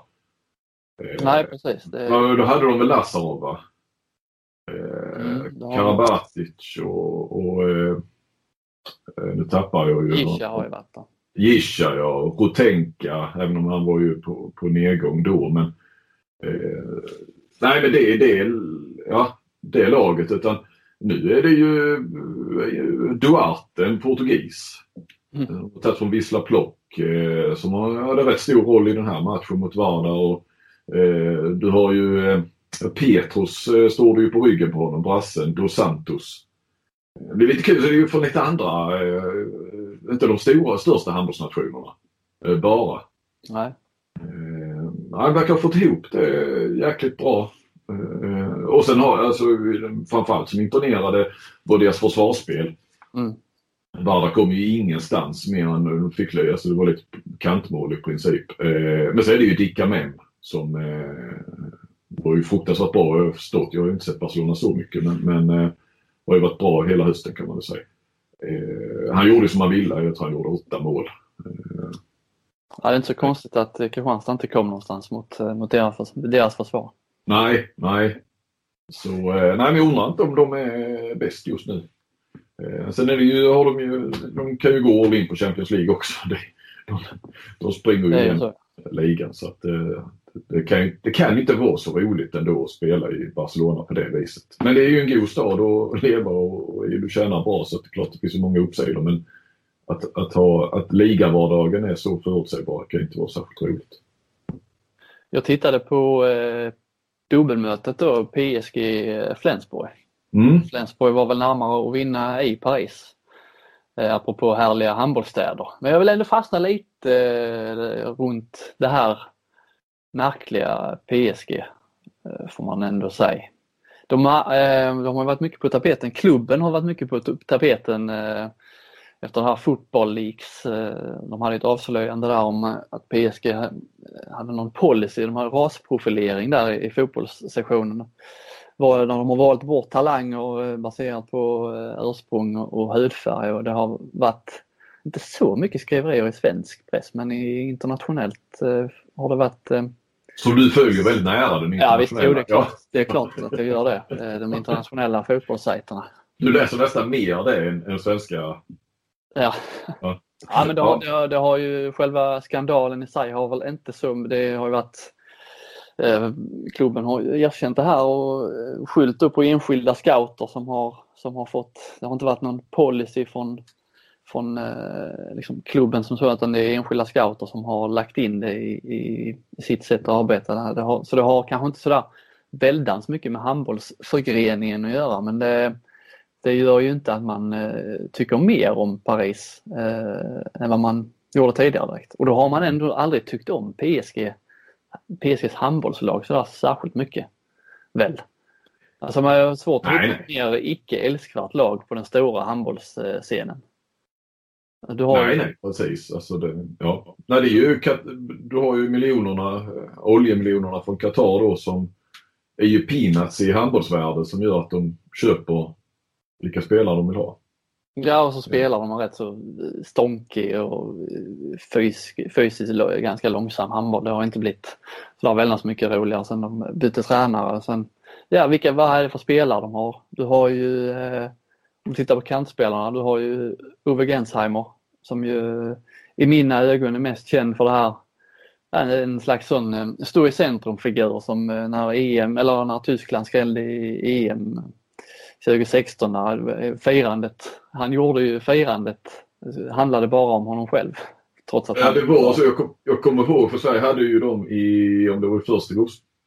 Eh, Nej precis. Det... Då hade de väl Lazarov va? Eh, mm, Karabatic och, och eh, eh, nu tappar jag ju. Gisha har ju varit där. Gisha ja, Rotenka även om han var ju på, på nedgång då men eh, Nej men det är det, ja, det laget utan nu är det ju eh, Duarte, en portugis. Mm. Tagit från Vissla Plock eh, som hade rätt stor roll i den här matchen mot Varda. Och, eh, du har ju eh, Petros eh, står det ju på ryggen på honom, brassen, Dos Santos. Det är lite kul, så det är ju från lite andra, eh, inte de stora, största handbollsnationerna. Eh, bara. Nej. Eh, han verkar ha fått ihop det jäkligt bra. Uh, och sen har alltså framförallt som imponerade var deras försvarsspel. Mm. Varda kom ju ingenstans mer än de fick löja så det var lite kantmål i princip. Men så är det ju Dicka Mem som var ju fruktansvärt bra jag har förstått. Jag har ju inte sett Barcelona så mycket men, men har ju varit bra hela hösten kan man väl säga. Han gjorde som han ville. Jag tror han gjorde åtta mål. Ja, det är inte så konstigt att Kristianstad inte kom någonstans mot, mot deras, deras försvar. Nej, nej. Så eh, nej, men jag undrar inte om de är bäst just nu. Eh, sen är det ju, har de ju, de kan ju gå all in på Champions League också. De, de springer ju i ligan så att eh, det kan, det kan inte vara så roligt ändå att spela i Barcelona på det viset. Men det är ju en god stad att leva och, och du tjänar bra så det är klart det finns så många uppsidor men att, att, ha, att ligavardagen är så förutsägbar kan inte vara särskilt roligt. Jag tittade på eh, dubbelmötet då, PSG-Flensburg. Mm. Flensburg var väl närmare att vinna i Paris. Eh, apropå härliga handbollsstäder. Men jag vill ändå fastna lite eh, runt det här märkliga PSG, eh, får man ändå säga. De har, eh, de har varit mycket på tapeten, klubben har varit mycket på tapeten eh, efter det här Football Leaks. De hade ett avslöjande där om att PSG hade någon policy, de hade rasprofilering där i fotbollssessionen. När de har valt bort talanger baserat på ursprung och hudfärg och det har varit inte så mycket skriverier i svensk press men internationellt har det varit så du följer väldigt nära den internationella? Ja visst, jo, det, är klart, det är klart att jag gör det. De internationella fotbollssajterna. Du läser nästan mer det än, än svenska Ja. ja. Ja, men det har, det, det har ju själva skandalen i sig har väl inte så, det har ju varit eh, klubben har erkänt det här och eh, skyllt upp på enskilda scouter som har, som har fått, det har inte varit någon policy från, från eh, liksom klubben som så utan det är enskilda scouter som har lagt in det i, i, i sitt sätt att arbeta. Det har, så det har kanske inte sådär väldans mycket med handbollsförgreningen att göra men det, det gör ju inte att man eh, tycker mer om Paris eh, än vad man gjorde tidigare direkt. Och då har man ändå aldrig tyckt om PSG, PSGs handbollslag sådär särskilt mycket. Väl? Alltså man har svårt att hitta ett mer icke älskvärt lag på den stora handbollsscenen. Du har nej, ju... nej, precis. Alltså det, ja. nej, det är ju, du har ju miljonerna, oljemiljonerna från Qatar då som är ju peanuts i handbollsvärlden som gör att de köper vilka spelare de vill ha. Ja, och så spelar de rätt så stånkig och fysisk, fysiskt ganska långsam handboll. Det har inte blivit så väldigt mycket roligare sen de bytte tränare. Sen, ja, vilka, vad är det för spelare de har? Du har ju, eh, om du tittar på kantspelarna, du har ju Ove Gensheimer som ju i mina ögon är mest känd för det här en slags sån eh, stå i centrum-figur som eh, när EM eller när Tyskland skrällde i EM 2016 när firandet, han gjorde ju firandet, handlade bara om honom själv. Trots att ja, det var så. Jag, kom, jag kommer ihåg, för Sverige hade ju dem i, om det var första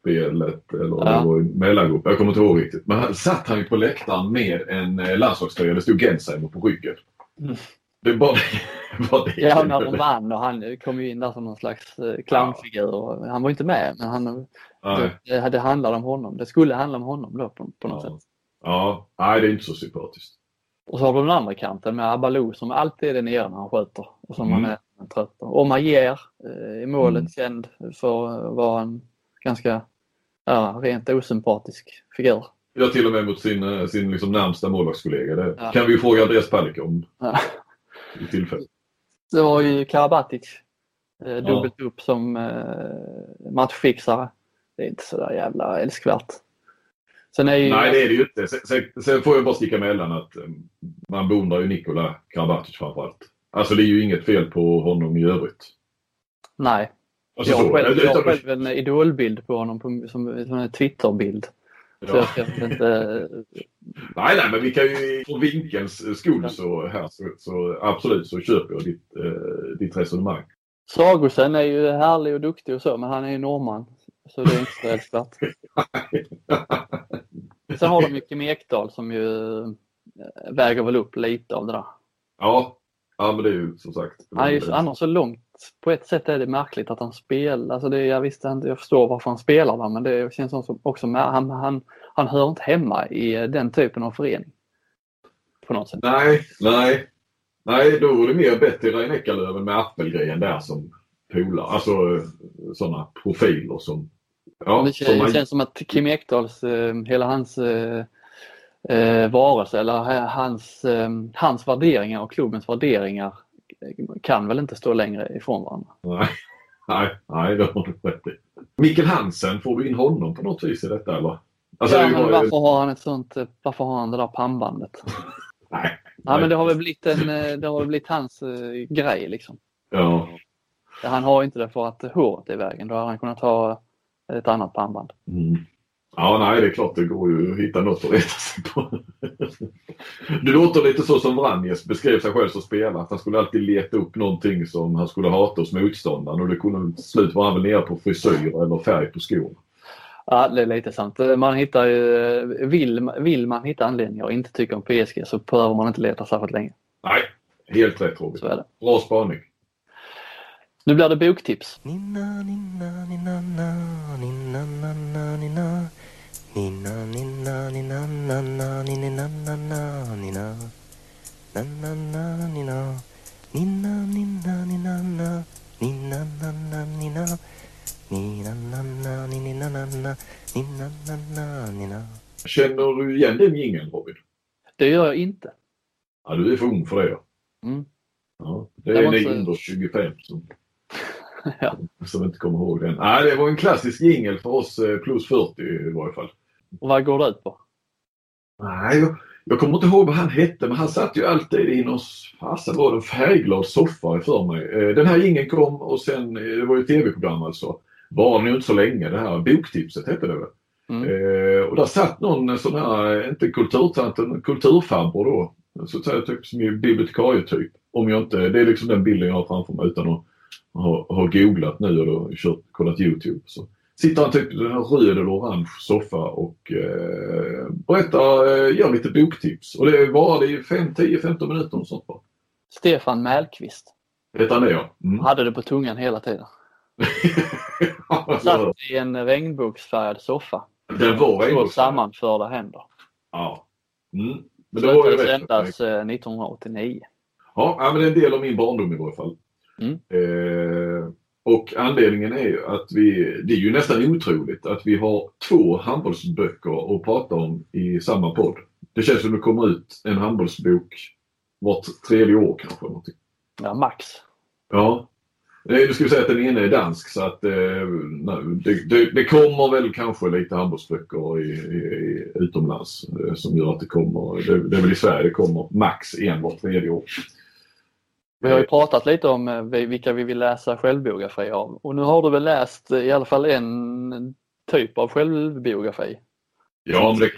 gruppspelet eller ja. det var mellangrupp, jag kommer inte ihåg riktigt. Men han satt han ju på läktaren med en eh, landslagströja, det stod Gensheimer på ryggen. Mm. Det var bara det. Ja, när de vann och han kom ju in där som någon slags eh, clownfigur. Han var inte med, men han, det, det handlade om honom. Det skulle handla om honom då på, på något ja. sätt. Ja, nej det är inte så sympatiskt. Och så har du den andra kanten med Abalou som alltid är där nere när han skjuter och som mm. man är trött på. Och Majer eh, i målet mm. känd för att vara en ganska ja, rent osympatisk figur. Ja, till och med mot sin, eh, sin liksom närmsta målvaktskollega. Det ja. kan vi ju fråga Andreas Palicka om ja. i tillfälle. Det var ju Karabatic. Eh, dubbelt ja. upp som eh, matchfixare. Det är inte sådär jävla älskvärt. Sen är ju... Nej, det är det ju inte. Sen, sen, får jag bara sticka emellan att man beundrar ju Nikola Karabatic framförallt. Alltså det är ju inget fel på honom i övrigt. Nej. Alltså, jag har själv, jag har själv en idolbild på honom på, som, som en Twitterbild. Ja. inte... nej, nej, men vi kan ju för vinkelns skull så här så, så absolut så köper jag ditt, eh, ditt resonemang. Sagosen är ju härlig och duktig och så, men han är ju norrman. Så det är inte så älskvärt. Sen har de ju Kim Ekdahl som ju eh, väger väl upp lite av det där. Ja, ja men det är ju som sagt. Han är ju annars så långt. På ett sätt är det märkligt att han spelar. Alltså det, jag visste jag förstår varför han spelar där men det känns som också han, han, han hör inte hemma i den typen av förening. På något sätt. Nej, nej. Nej, då vore det mer Betty Reineckarlöven med Appelgren där som polare. Alltså sådana profiler som Ja, det känns, man... känns som att Kim Ekdahls, eh, hela hans eh, eh, varelse eller hans, eh, hans värderingar och klubbens värderingar kan väl inte stå längre ifrån varandra. Nej, nej, nej det har du rätt i. Mikkel Hansen, får du in honom på något vis i detta eller? Alltså, ja, men varför har han ett sånt, eh, varför har han det där pannbandet? nej. Ja, men det har väl blivit, en, eh, det har väl blivit hans uh, grej liksom. Ja. Han har inte det för att håret är i vägen. Då har han kunnat ha ett annat pannband. Mm. Ja, nej, det är klart det går ju att hitta något att reta sig på. Du låter lite så som Vranjes beskrev sig själv som spelare. Att han skulle alltid leta upp någonting som han skulle hata hos motståndaren och det kunde till slut vara väl nere på frisyr eller färg på skor. Ja, det är lite sant. Man hittar ju, vill, vill man hitta anledningar och inte tycka om PSG så behöver man inte leta särskilt länge. Nej, helt rätt Robin. Så är det. Bra spaning. Nu blir det boktips. Nina, nina, nina, nina, nina, nina, nina. Nina, nina, nina, nina, nina, nina, nina. Nina, nina, nina. Nina, nina, nina, nina. Nina, nina, nina. Nina, nina, nina, nina. Nina, nina, nina. Känner du igen den jingeln Robin? Det gör jag inte. Ja, du är för ung för det. Mm. Ja, det är ni under 25 som ja. Som inte kommer ihåg den. Nej, det var en klassisk jingel för oss eh, plus 40 i varje fall. Och vad går det ut på? Nej, jag, jag kommer inte ihåg vad han hette men han satt ju alltid i någon, fasen var det en färgglad soffa för mig. Eh, den här ingen kom och sen, eh, det var ju tv-program alltså. Var ju inte så länge det här, Boktipset hette det väl. Mm. Eh, och där satt någon sån här, inte kulturtant, en kulturfarbror då. Så att säga typ som bibliotekarietyp. Om jag inte, det är liksom den bilden jag har framför mig utan att ha, ha googlat nu och då kört, kollat Youtube. Så sitter han typ i en röd eller orange soffa och eh, berättar, eh, gör lite boktips. Och det var det i 5, 10, 15 minuter och sånt bara. Stefan Mellqvist. Hette han det ja? Mm. Hade det på tungan hela tiden. Satt i en regnbågsfärgad soffa. Den var regnbågsfärgad. sammanförda händer. Ja. Mm. Men det var ju sändas eh, 1989. Ja, ja, men det är en del av min barndom i varje fall. Mm. Eh, och anledningen är ju att vi, det är ju nästan otroligt att vi har två handbollsböcker att prata om i samma podd. Det känns som det kommer ut en handbollsbok vart tredje år kanske. Någonting. Ja, max. Ja. Nej, Nu ska vi säga att den ena är dansk så att eh, nej, det, det, det kommer väl kanske lite handbollsböcker i, i, utomlands eh, som gör att det kommer, det, det är väl i Sverige det kommer max en vart tredje år. Vi har ju pratat lite om eh, vi- vilka vi vill läsa självbiografi av och nu har du väl läst eh, i alla fall en typ av självbiografi? Ja, det,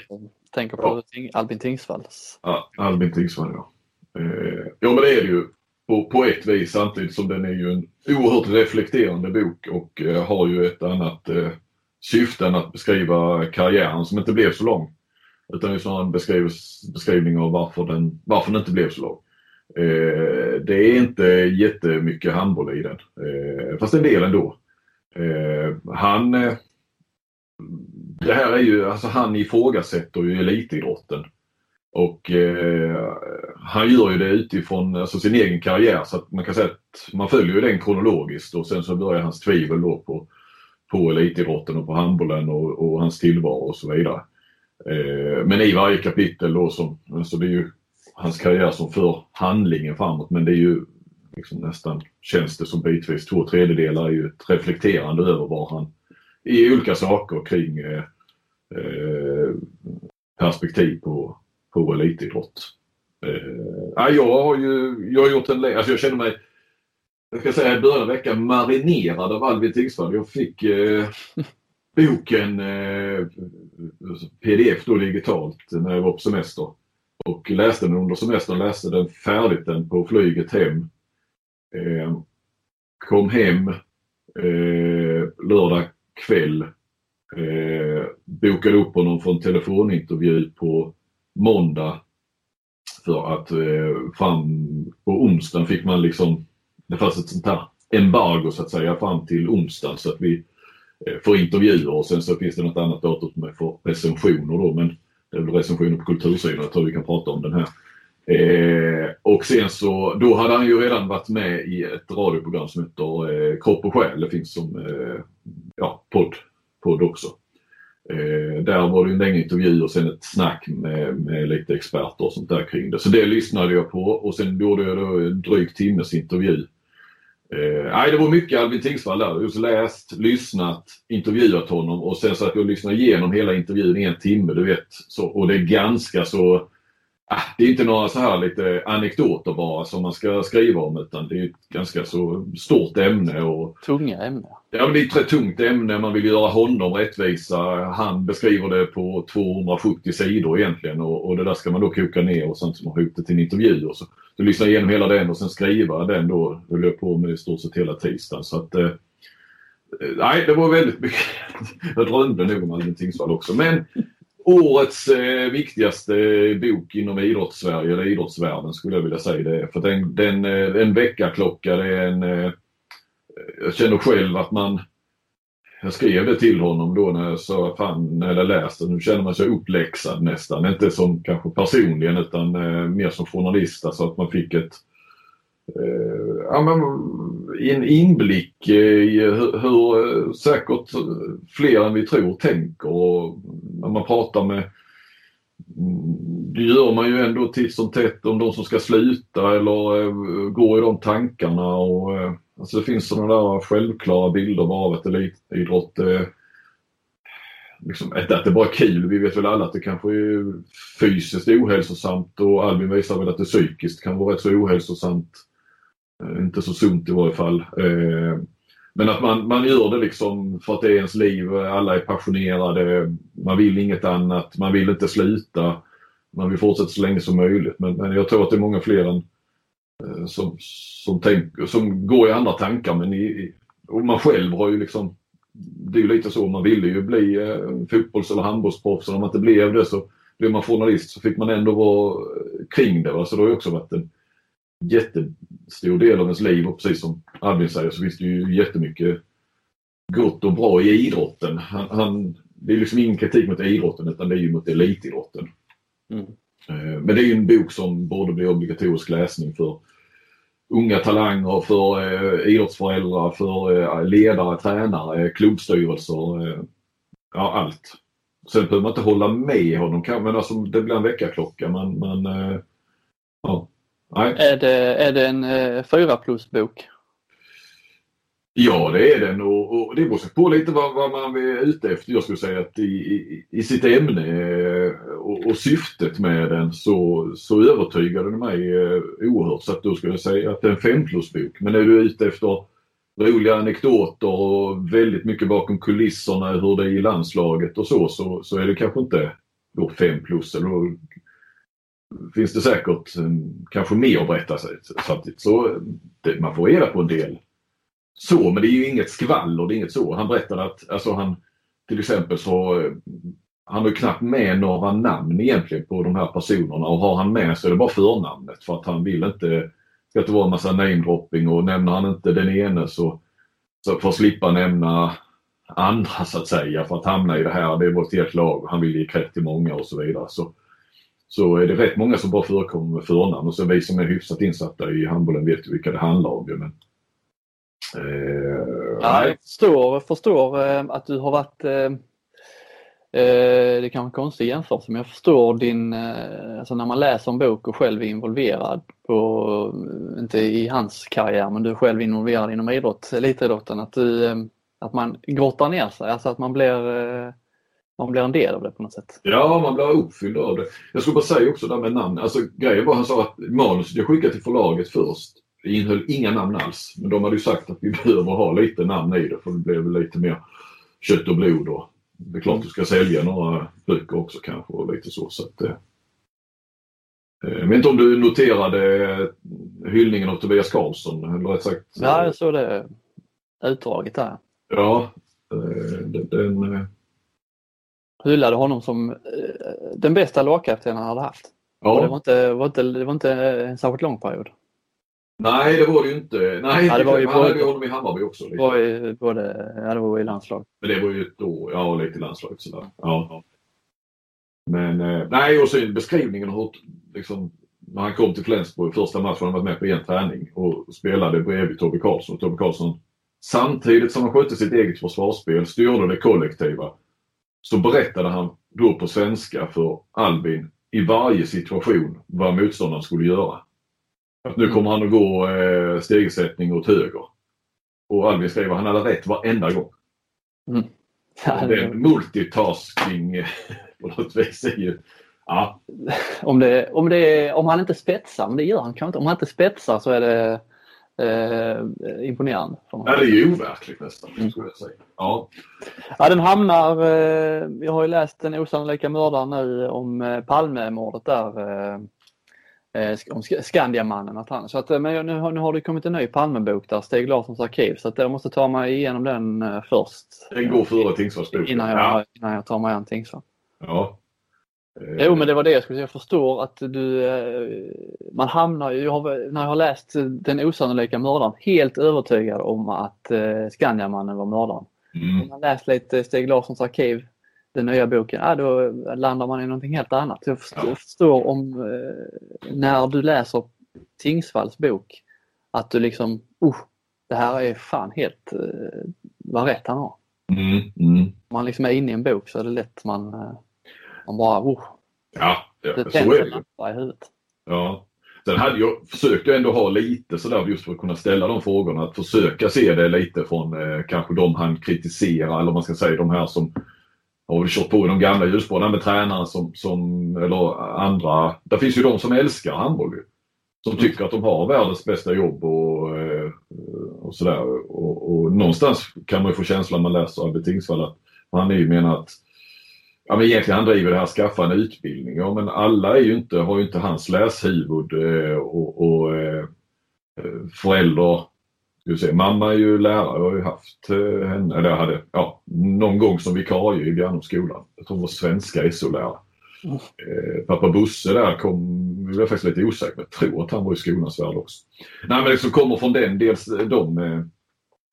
Tänker på Ja. Albin Tingsvalls. Ja, Albin Tingsvall ja. Eh, ja men det är det ju på, på ett vis samtidigt som den är ju en oerhört reflekterande bok och eh, har ju ett annat eh, syfte än att beskriva karriären som inte blev så lång. Utan det är snarare en beskriv- beskrivning av varför den, varför den inte blev så lång. Eh, det är inte jättemycket handboll i den. Eh, fast en del ändå. Eh, han eh, det här är ju, alltså han ifrågasätter ju elitidrotten. Och eh, han gör ju det utifrån alltså, sin egen karriär så att man kan säga att man följer ju den kronologiskt och sen så börjar hans tvivel då på, på elitidrotten och på handbollen och, och hans tillvaro och så vidare. Eh, men i varje kapitel då som, alltså det är ju hans karriär som för handlingen framåt men det är ju liksom nästan, känns det som bitvis, två tredjedelar är ju ett reflekterande över var han i olika saker kring eh, eh perspektiv på, på elitidrott. Eh, jag har ju jag har gjort en alltså jag känner mig jag ska säga i början av veckan marinerad av Albin Tingsvall. Jag fick eh, boken eh, pdf då digitalt när jag var på semester. Och läste den under semestern, läste den färdigt den på flyget hem. Eh, kom hem eh, lördag kväll. Eh, bokade upp honom för en telefonintervju på måndag. För att eh, fram på onsdagen fick man liksom, det fanns ett sånt här embargo så att säga fram till onsdagen så att vi eh, får intervjuer och sen så finns det något annat datum som är för recensioner då men recensioner på kultursidan, jag tror vi kan prata om den här. Eh, och sen så, då hade han ju redan varit med i ett radioprogram som heter eh, Kropp och själ. Det finns som eh, ja, podd, podd också. Eh, där var det en längre intervju och sen ett snack med, med lite experter och sånt där kring det. Så det lyssnade jag på och sen gjorde jag då en dryg timmes intervju. Eh, nej, det var mycket Albin Tingsvall där. Just läst, lyssnat, intervjuat honom och sen så att jag lyssnade igenom hela intervjun i en timme. Du vet, så, och det är ganska så ah, det är inte några så här lite anekdoter bara som man ska skriva om utan det är ett ganska så stort ämne och Tunga ämnen ja, men det är ett rätt tungt ämne. Man vill göra honom rättvisa. Han beskriver det på 270 sidor egentligen och, och det där ska man då koka ner och sen så man ihop det till en intervju. Och så, så lyssna igenom hela den och sen skriva den då. höll jag på med i stort sett hela tisdagen. Så att, eh, nej, det var väldigt mycket. jag drömde nog om Albin Tingsvall också. Men årets eh, viktigaste bok inom idrottssverige eller idrottsvärlden skulle jag vilja säga det. är. För den, den, eh, en väckarklocka, det är en... Eh, jag känner själv att man... Jag skrev det till honom då när jag sa, fan, när jag läste, nu känner man sig uppläxad nästan. Inte som kanske personligen utan eh, mer som journalist. Alltså att man fick ett eh, ja, men, en inblick i hur, hur eh, säkert fler än vi tror tänker. Och när man pratar med mm, det gör man ju ändå titt som tätt om de som ska sluta eller eh, går i de tankarna. Och, eh, alltså det finns sådana där självklara bilder av eh, liksom, att elitidrott är liksom, att det bara är kul. Vi vet väl alla att det kanske är fysiskt ohälsosamt och Albin visar väl att det psykiskt kan vara rätt så ohälsosamt. Eh, inte så sunt i varje fall. Eh, men att man, man gör det liksom för att det är ens liv. Alla är passionerade. Man vill inget annat. Man vill inte sluta. Man vill fortsätta så länge som möjligt. Men, men jag tror att det är många fler än, Eh, som, som, tänk, som går i andra tankar. Men i, och man själv har ju liksom det är ju lite så, man ville ju bli eh, fotbolls eller handbollsproffs och om man inte blev det så blev man journalist så fick man ändå vara eh, kring det. Va? Så det har ju också varit en jättestor del av ens liv och precis som Albin säger så finns det ju jättemycket gott och bra i idrotten. Han, han, det är liksom ingen kritik mot idrotten utan det är ju mot elitidrotten. Mm. Eh, men det är ju en bok som borde bli obligatorisk läsning för unga talanger, för eh, idrottsföräldrar, för eh, ledare, tränare, klubbstyrelser. Ja, allt. Sen behöver man inte hålla med honom men alltså, det blir en väckarklocka. Men, men ja. Nej. Är, det, är det en fyra plus-bok? Ja det är den och, och det beror på lite vad, vad, man är ute efter. Jag skulle säga att i, i, i sitt ämne eh, och, och, syftet med den så, så övertygade den mig eh, oerhört. Så att då skulle jag säga att det är en fem plus-bok. Men är du ute efter roliga anekdoter och väldigt mycket bakom kulisserna hur det är i landslaget och så, så, så är det kanske inte då fem plus. Eller då finns det säkert eh, kanske mer att berätta samtidigt. Så det, man får reda på en del så, men det är ju inget skvaller, det är inget så. Han berättade att alltså han till exempel så eh, han har ju knappt med några namn egentligen på de här personerna och har han med så är det bara förnamnet för att han vill inte, ska inte vara en massa namedropping och nämner han inte den ene så, så för att slippa nämna andra så att säga för att hamna i det här, det är vårt helt lag och han vill ge kredd till många och så vidare. Så, så är det rätt många som bara förekommer med förnamn och så vi som är hyfsat insatta i handbollen vet ju vilka det handlar om. Men, ja, jag förstår, förstår eh, att du har varit eh, eh, det är kanske en konstig jämförelse men jag förstår din, alltså när man läser en bok och själv är involverad på, inte i hans karriär men du är själv involverad inom idrott, elitidrotten, att, du, att man grottar ner sig, alltså att man blir, man blir en del av det på något sätt. Ja, man blir uppfylld av det. Jag skulle bara säga också där med namn, alltså grejen var han sa att manuset jag skickade till förlaget först det innehöll inga namn alls. Men de hade ju sagt att vi behöver ha lite namn i det för det blev lite mer kött och blod. Och det är klart du ska sälja några böcker också kanske och lite så. så att, eh, jag vet inte om du noterade hyllningen av Tobias Karlsson? Eller rätt sagt, ja, jag såg det utdraget där. Ja, eh, den, den eh, hyllade honom som den bästa lagkaptenen han hade haft. Ja. det, var inte, var inte, det var inte en särskilt lång period. Nej, det var det ju inte. Nej, ja, det var ju han hade ju honom i Hammarby också. Lite. Var ju både, ja, det var i landslag. Men det var ju år, ja lite i landslaget sådär. Ja. Men eh, nej, och så beskrivningen hur, liksom, när han kom till Flensburg första matchen, han var med på en träning och spelade bredvid Tobbe Karlsson. Tobbe Karlsson, samtidigt som han skötte sitt eget försvarsspel, styrde det kollektiva, så berättade han då på svenska för Albin i varje situation vad motståndaren skulle göra. Nu kommer han att gå eh, stegsättning åt höger. Och Albin skriver att han hade rätt varenda gång. Mm. Ja, det är multitasking eh, på något vis. Ja. om, det, om, det, om han inte spetsar, men det gör han kanske inte. Om han inte spetsar så är det eh, imponerande. Ja, det är ju overkligt nästan. Mm. Skulle jag säga. Ja. ja, den hamnar, eh, jag har ju läst Den osannolika mördaren nu om eh, Palmemordet där. Eh, om Skandiamannen. Att han, så att, eh, men nu, nu har det kommit en ny Palmebok där, Stig Larssons arkiv, så att jag måste ta mig igenom den eh, först. Den går före Tingsvarsboken? Innan, jag, ja. innan jag tar mig an Tingsvass. Ja. Eh. Jo men det var det jag skulle säga. Jag förstår att du, eh, man hamnar ju, har, när jag har läst Den osannolika mördaren, helt övertygad om att eh, Skandiamannen var mördaren. Mm. Man läst lite Stig Larssons arkiv den nya boken, ja, då landar man i någonting helt annat. Jag förstår, ja. förstår om eh, när du läser Tingsvalls bok att du liksom, uh, det här är fan helt eh, vad rätt han har. Mm, mm. Man liksom är inne i en bok så är det lätt man, eh, man bara, uh, ja, ja, det så är det i huvudet. Ja. Sen hade jag, försökte jag ändå ha lite sådär just för att kunna ställa de frågorna. Att försöka se det lite från eh, kanske de han kritiserar eller man ska säga de här som har kört på i de gamla hjulspåren med tränare som, som, eller andra. Det finns ju de som älskar handboll. Som tycker att de har världens bästa jobb och, eh, och sådär. Och, och någonstans kan man ju få känslan när man läser Albert Tingsvall att han är ju menar att Ja men egentligen han driver det här skaffa en utbildning. Ja men alla är ju inte, har ju inte hans läshuvud eh, och, och eh, förälder mamma är ju lärare, jag har ju haft eh, henne, eller jag hade, ja, någon gång som vikarie i Bjärnumskolan. Jag tror hon var svenska SO-lärare. Mm. Eh, pappa Bosse där kom, jag är faktiskt lite osäker, men jag tror att han var i skolans värld också. Nej men liksom kommer från den, dels de eh,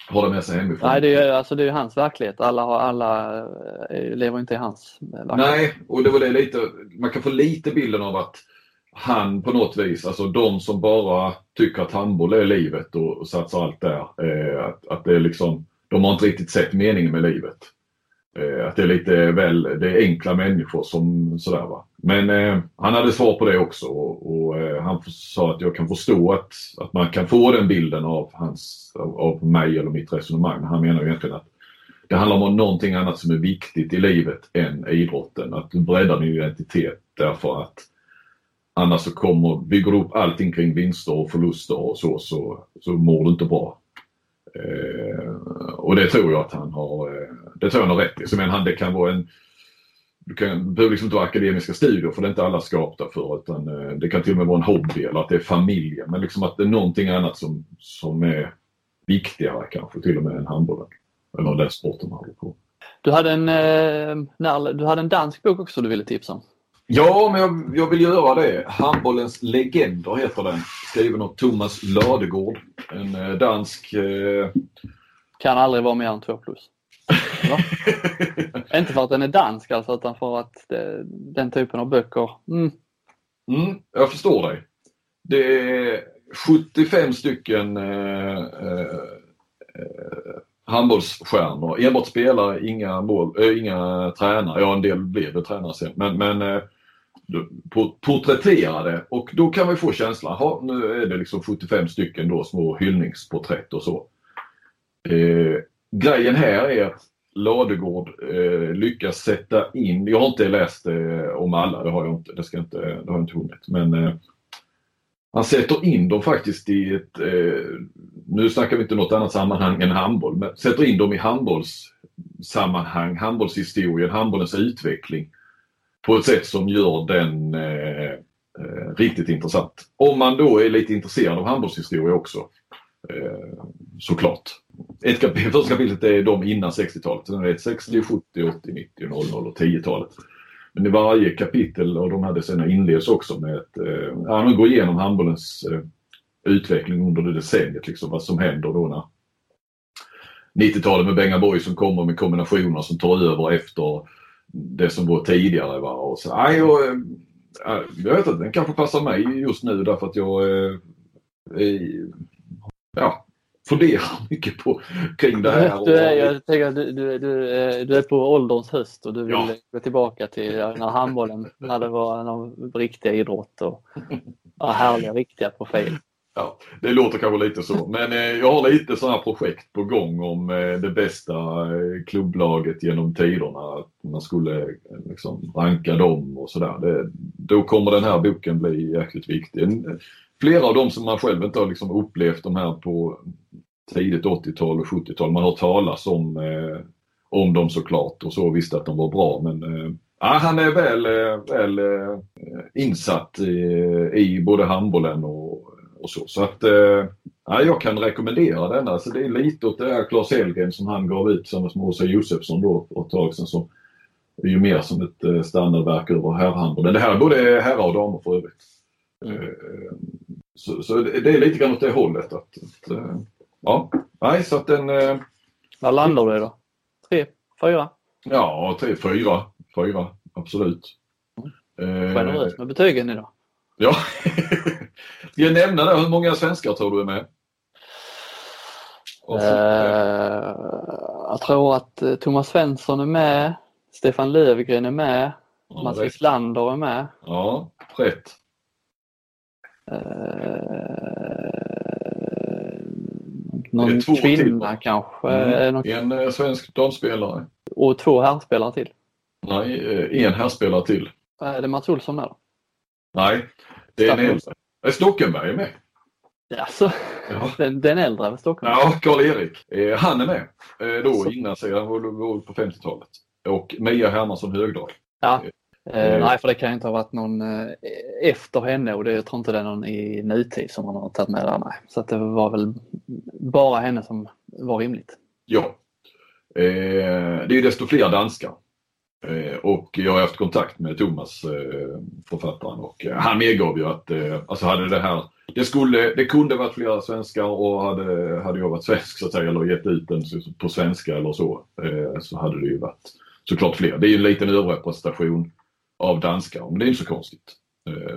har det med sig hemifrån. Nej, det är, alltså, det är hans verklighet. Alla, har, alla eh, lever inte i hans verklighet. Nej, och det var det lite, man kan få lite bilden av att han på något vis, alltså de som bara tycker att handboll är livet och, och satsar allt där, eh, att, att det är liksom, de har inte riktigt sett meningen med livet. Eh, att det är lite väl, det är enkla människor som sådär va. Men eh, han hade svar på det också och, och eh, han sa att jag kan förstå att, att man kan få den bilden av, hans, av, av mig eller mitt resonemang. Han menar ju egentligen att det handlar om någonting annat som är viktigt i livet än idrotten. Att du breddar din identitet därför att Annars så kommer, bygger du upp allting kring vinster och förluster och så, så, så mår du inte bra. Eh, och det tror jag att han har, eh, det tror jag han har rätt i. Så men han, det kan vara en, du kan, behöver liksom inte vara akademiska studier för det är inte alla skapta för utan eh, det kan till och med vara en hobby eller att det är familjen. Men liksom att det är någonting annat som, som är viktigare kanske till och med än handbollen. Eller den sporten man håller på. Du hade en, eh, när, du hade en dansk bok också du ville tipsa om. Ja, men jag, jag, vill göra det. Handbollens legender heter den. Skriven av Thomas Ladegård. En eh, dansk... Eh... Kan aldrig vara mer än 2 plus. Inte för att den är dansk alltså, utan för att det, den typen av böcker. Mm. Mm, jag förstår dig. Det är 75 stycken eh, eh, handbollsstjärnor. Enbart spelare, inga, mål, äh, inga tränare. Ja, en del blev det tränare sen. Men, men äh, porträtterade och då kan man få känslan, ha, nu är det liksom 75 stycken då små hyllningsporträtt och så. Eh, grejen här är att Ladegård eh, lyckas sätta in, jag har inte läst eh, om alla, det har jag inte, det, ska inte, det har jag inte hunnit. Men eh, han sätter in dem faktiskt i ett, eh, nu snackar vi inte något annat sammanhang än handboll, men sätter in dem i handbollssammanhang, handbollshistorien, handbollens utveckling på ett sätt som gör den eh, eh, riktigt intressant. Om man då är lite intresserad av handbollshistoria också. Eh, såklart. Ett kap första kapitlet är de innan 60-talet. Sen är det 60, 70, 80, 90, 00 och 10-talet. Men i varje kapitel, och de här decennierna inleds också med att eh, ja, går igenom handbollens eh, utveckling under det decenniet. Liksom, vad som händer då när 90-talet med Bengaborg som kommer med kombinationer som tar över efter det som var tidigare. Va? Och så, aj, jag, eh, jag vet inte, den kanske passar mig just nu därför att jag eh, ja, funderar mycket på kring det här. Du är, jag tänker att du, du, du, eh, du är på ålderns höst och du vill ja. gå tillbaka till när handbollen, när det var en riktig idrott och ja, härliga, riktiga profiler. Ja, det låter kanske lite så, men eh, jag har lite sådana projekt på gång om eh, det bästa eh, klubblaget genom tiderna. Att man skulle liksom ranka dem och sådär. Då kommer den här boken bli jäkligt viktig. Flera av dem som man själv inte har liksom upplevt de här på tidigt 80-tal och 70-tal. Man har talas om, om dem såklart och så visste att de var bra men eh, han är väl, väl insatt i, i både handbollen och och så. Så att eh, ja, jag kan rekommendera denna. Så det är lite åt det här Claes Hellgren som han gav ut tillsammans med Åsa Josefsson då för ett tag sedan. Som är ju mer som ett eh, standardverk över herrhandeln. Det här är både herrar och damer för övrigt. Mm. Så, så, det är lite grann åt det hållet. Att, att ja, nej så att den... Var landar du då? Tre, fyra? Ja, tre, fyra. Fyra, absolut. Mm. Generöst med betygen idag. Ja. Ska jag nämna det? Hur många svenskar tror du är med? Uh, jag tror att eh, Thomas Svensson är med, Stefan Löfgren är med, ja, Mats Wislander är med. Ja, rätt. Uh, någon kvinna till, kanske. Mm. Någon... En svensk damspelare. Och två herrspelare till. Nej, en herrspelare till. Är det Mats Olsson där då? Nej, det är en Staffan äldre. Olsson. Eh, Stockenberg är med. Jaså? Ja. Den, den äldre är väl Stockholm? Ja, Karl-Erik. Eh, han är med. Eh, då innan han var, var på 50-talet. Och Mia Hermansson Högdahl. Ja. Eh, Eh. nej, för det kan ju inte ha varit någon eh, efter henne och det, jag tror inte det är någon i nutid som man har tagit med där. Nej. Så att det var väl bara henne som var rimligt. Ja. Eh, det är ju desto fler danskar. Eh, och jag har haft kontakt med Thomas, eh, författaren, och eh, han medgav ju att alltså hade det här, det, skulle, det kunde varit flera svenskar och hade, hade jag varit svensk så att säga, eller gett ut den på svenska eller så, så hade det ju varit såklart fler. Det är ju en liten överrepresentation av danskar, men det är inte så konstigt.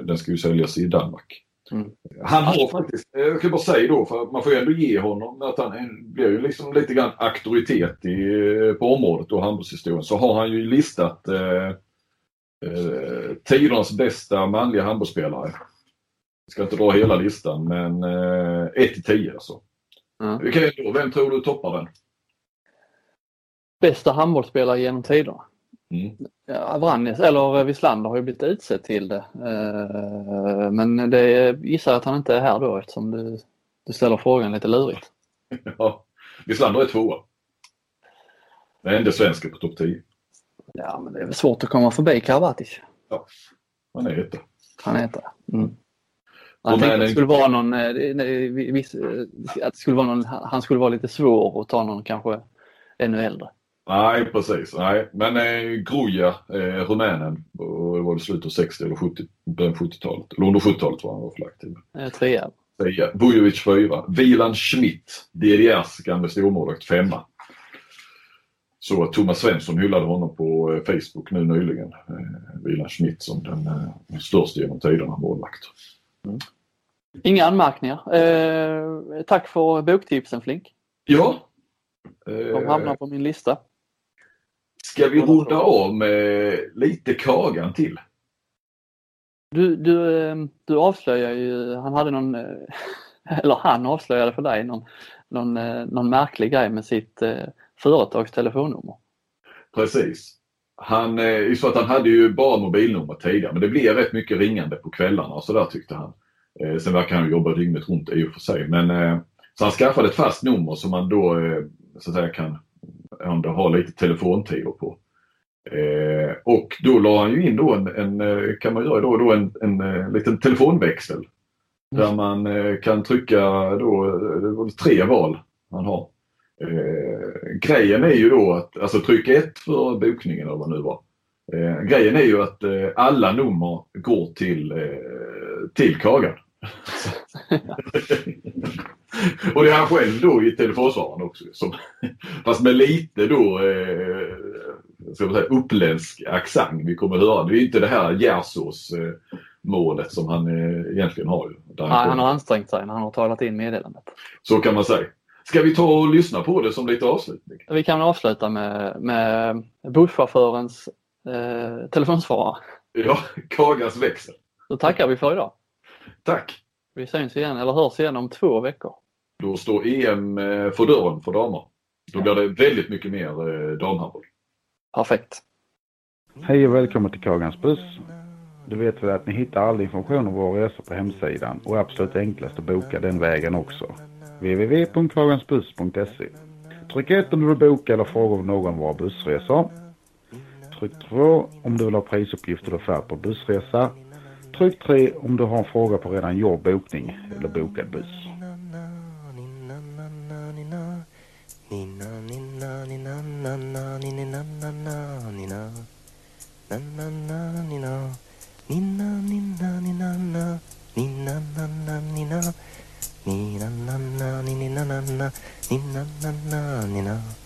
Den ska ju säljas i Danmark. Mm. Han har faktiskt, eh, jag kan bara säga då, för man får ju ändå ge honom att han blir ju liksom lite grann auktoritet i, på området och handbollshistorien. Så har han ju listat eh, eh, tidernas bästa manliga handbollsspelare. Jag ska inte dra hela listan men eh, 1 till 10 alltså. Ja. Vi kan ju då, vem tror du toppar den? Bästa handbollsspelare genom tiderna. Mm. Ja, Vranjes, eller Wislander har ju blivit utsedd till det. Eh, Men det gissar att han inte är här då eftersom du, du ställer frågan lite lurigt. Ja, Wislander är tvåa. Den enda svensken på topp 10. Ja, men det är väl svårt att komma förbi Karabatic. Han är etta. Han heter det. Mm. Han tänkte att det skulle vara någon, eh, nej, viss, att skulle vara någon, han skulle vara lite svår att ta någon kanske ännu äldre. Nej, precis. Nej. Men eh, Gruja, eh, rumänen, och det var det slutet av 60 eller 70, början på 70-talet. Eller under 70-talet var han var till. Eh, Trea. Säga. Vujovic fyra. Wieland Schmidt, DDRs gamle stormålvakt, femma. Så att Thomas Svensson hyllade honom på eh, Facebook nu nyligen. Eh, Wieland Schmidt som den eh, största genom tiderna målvakt. Inga anmärkningar. Eh, tack för boktipsen Flink. Ja. De Eh, hamnar på min lista. Ska vi runda av med lite Kagan till? Du, du, eh, du avslöjar ju, han hade någon, eh, eller han avslöjade för dig någon, någon, eh, någon märklig grej med sitt eh, företags telefonnummer. Precis. Han, så att han hade ju bara mobilnummer tidigare men det blev rätt mycket ringande på kvällarna och sådär tyckte han. Sen verkar han jobba dygnet runt i och för sig. Men, så han skaffade ett fast nummer som man då så att säga kan ändå ha lite telefontider på. Eh, och då la han ju in då en, en eh, kan man göra då, då en, en, eh, liten telefonväxel. Där man eh, kan trycka då, det var tre val han har. Eh, grejen är ju då att, alltså tryck ett för bokningen eller vad det nu var. Grejen är ju att alla nummer går till, till Kagan. och det är han själv då i telefonsvararen också. Som, fast med lite då eh, ska man säga, uppländsk accent vi kommer att höra. Det är inte det här Gärsås eh, målet som han eh, egentligen har. Där Nej, han kommer. har ansträngt sig när han har talat in meddelandet. Så kan man säga. Ska vi ta och lyssna på det som lite avslutning? Vi kan avsluta med, med busschaufförens eh, telefonsvarare. Ja, Kagas växel. Då tackar vi för idag. Tack! Vi syns igen, eller hörs igen om två veckor. Då står EM eh, för dörren för damer. Då blir det väldigt mycket mer eh, damhandboll. Perfekt. Hej och välkommen till Kagans buss. Du vet väl att ni hittar all information om våra resor på hemsidan och är absolut enklast att boka den vägen också. www.kagansbuss.se Tryck 1 om du vill boka eller fråga om någon av våra bussresor. Tryck 2 om du vill ha prisuppgifter och offert på bussresa. Tryck 3 om du har en fråga på redan gjord bokning eller bokad buss. Ni na na na ni na na na ni na na na ni na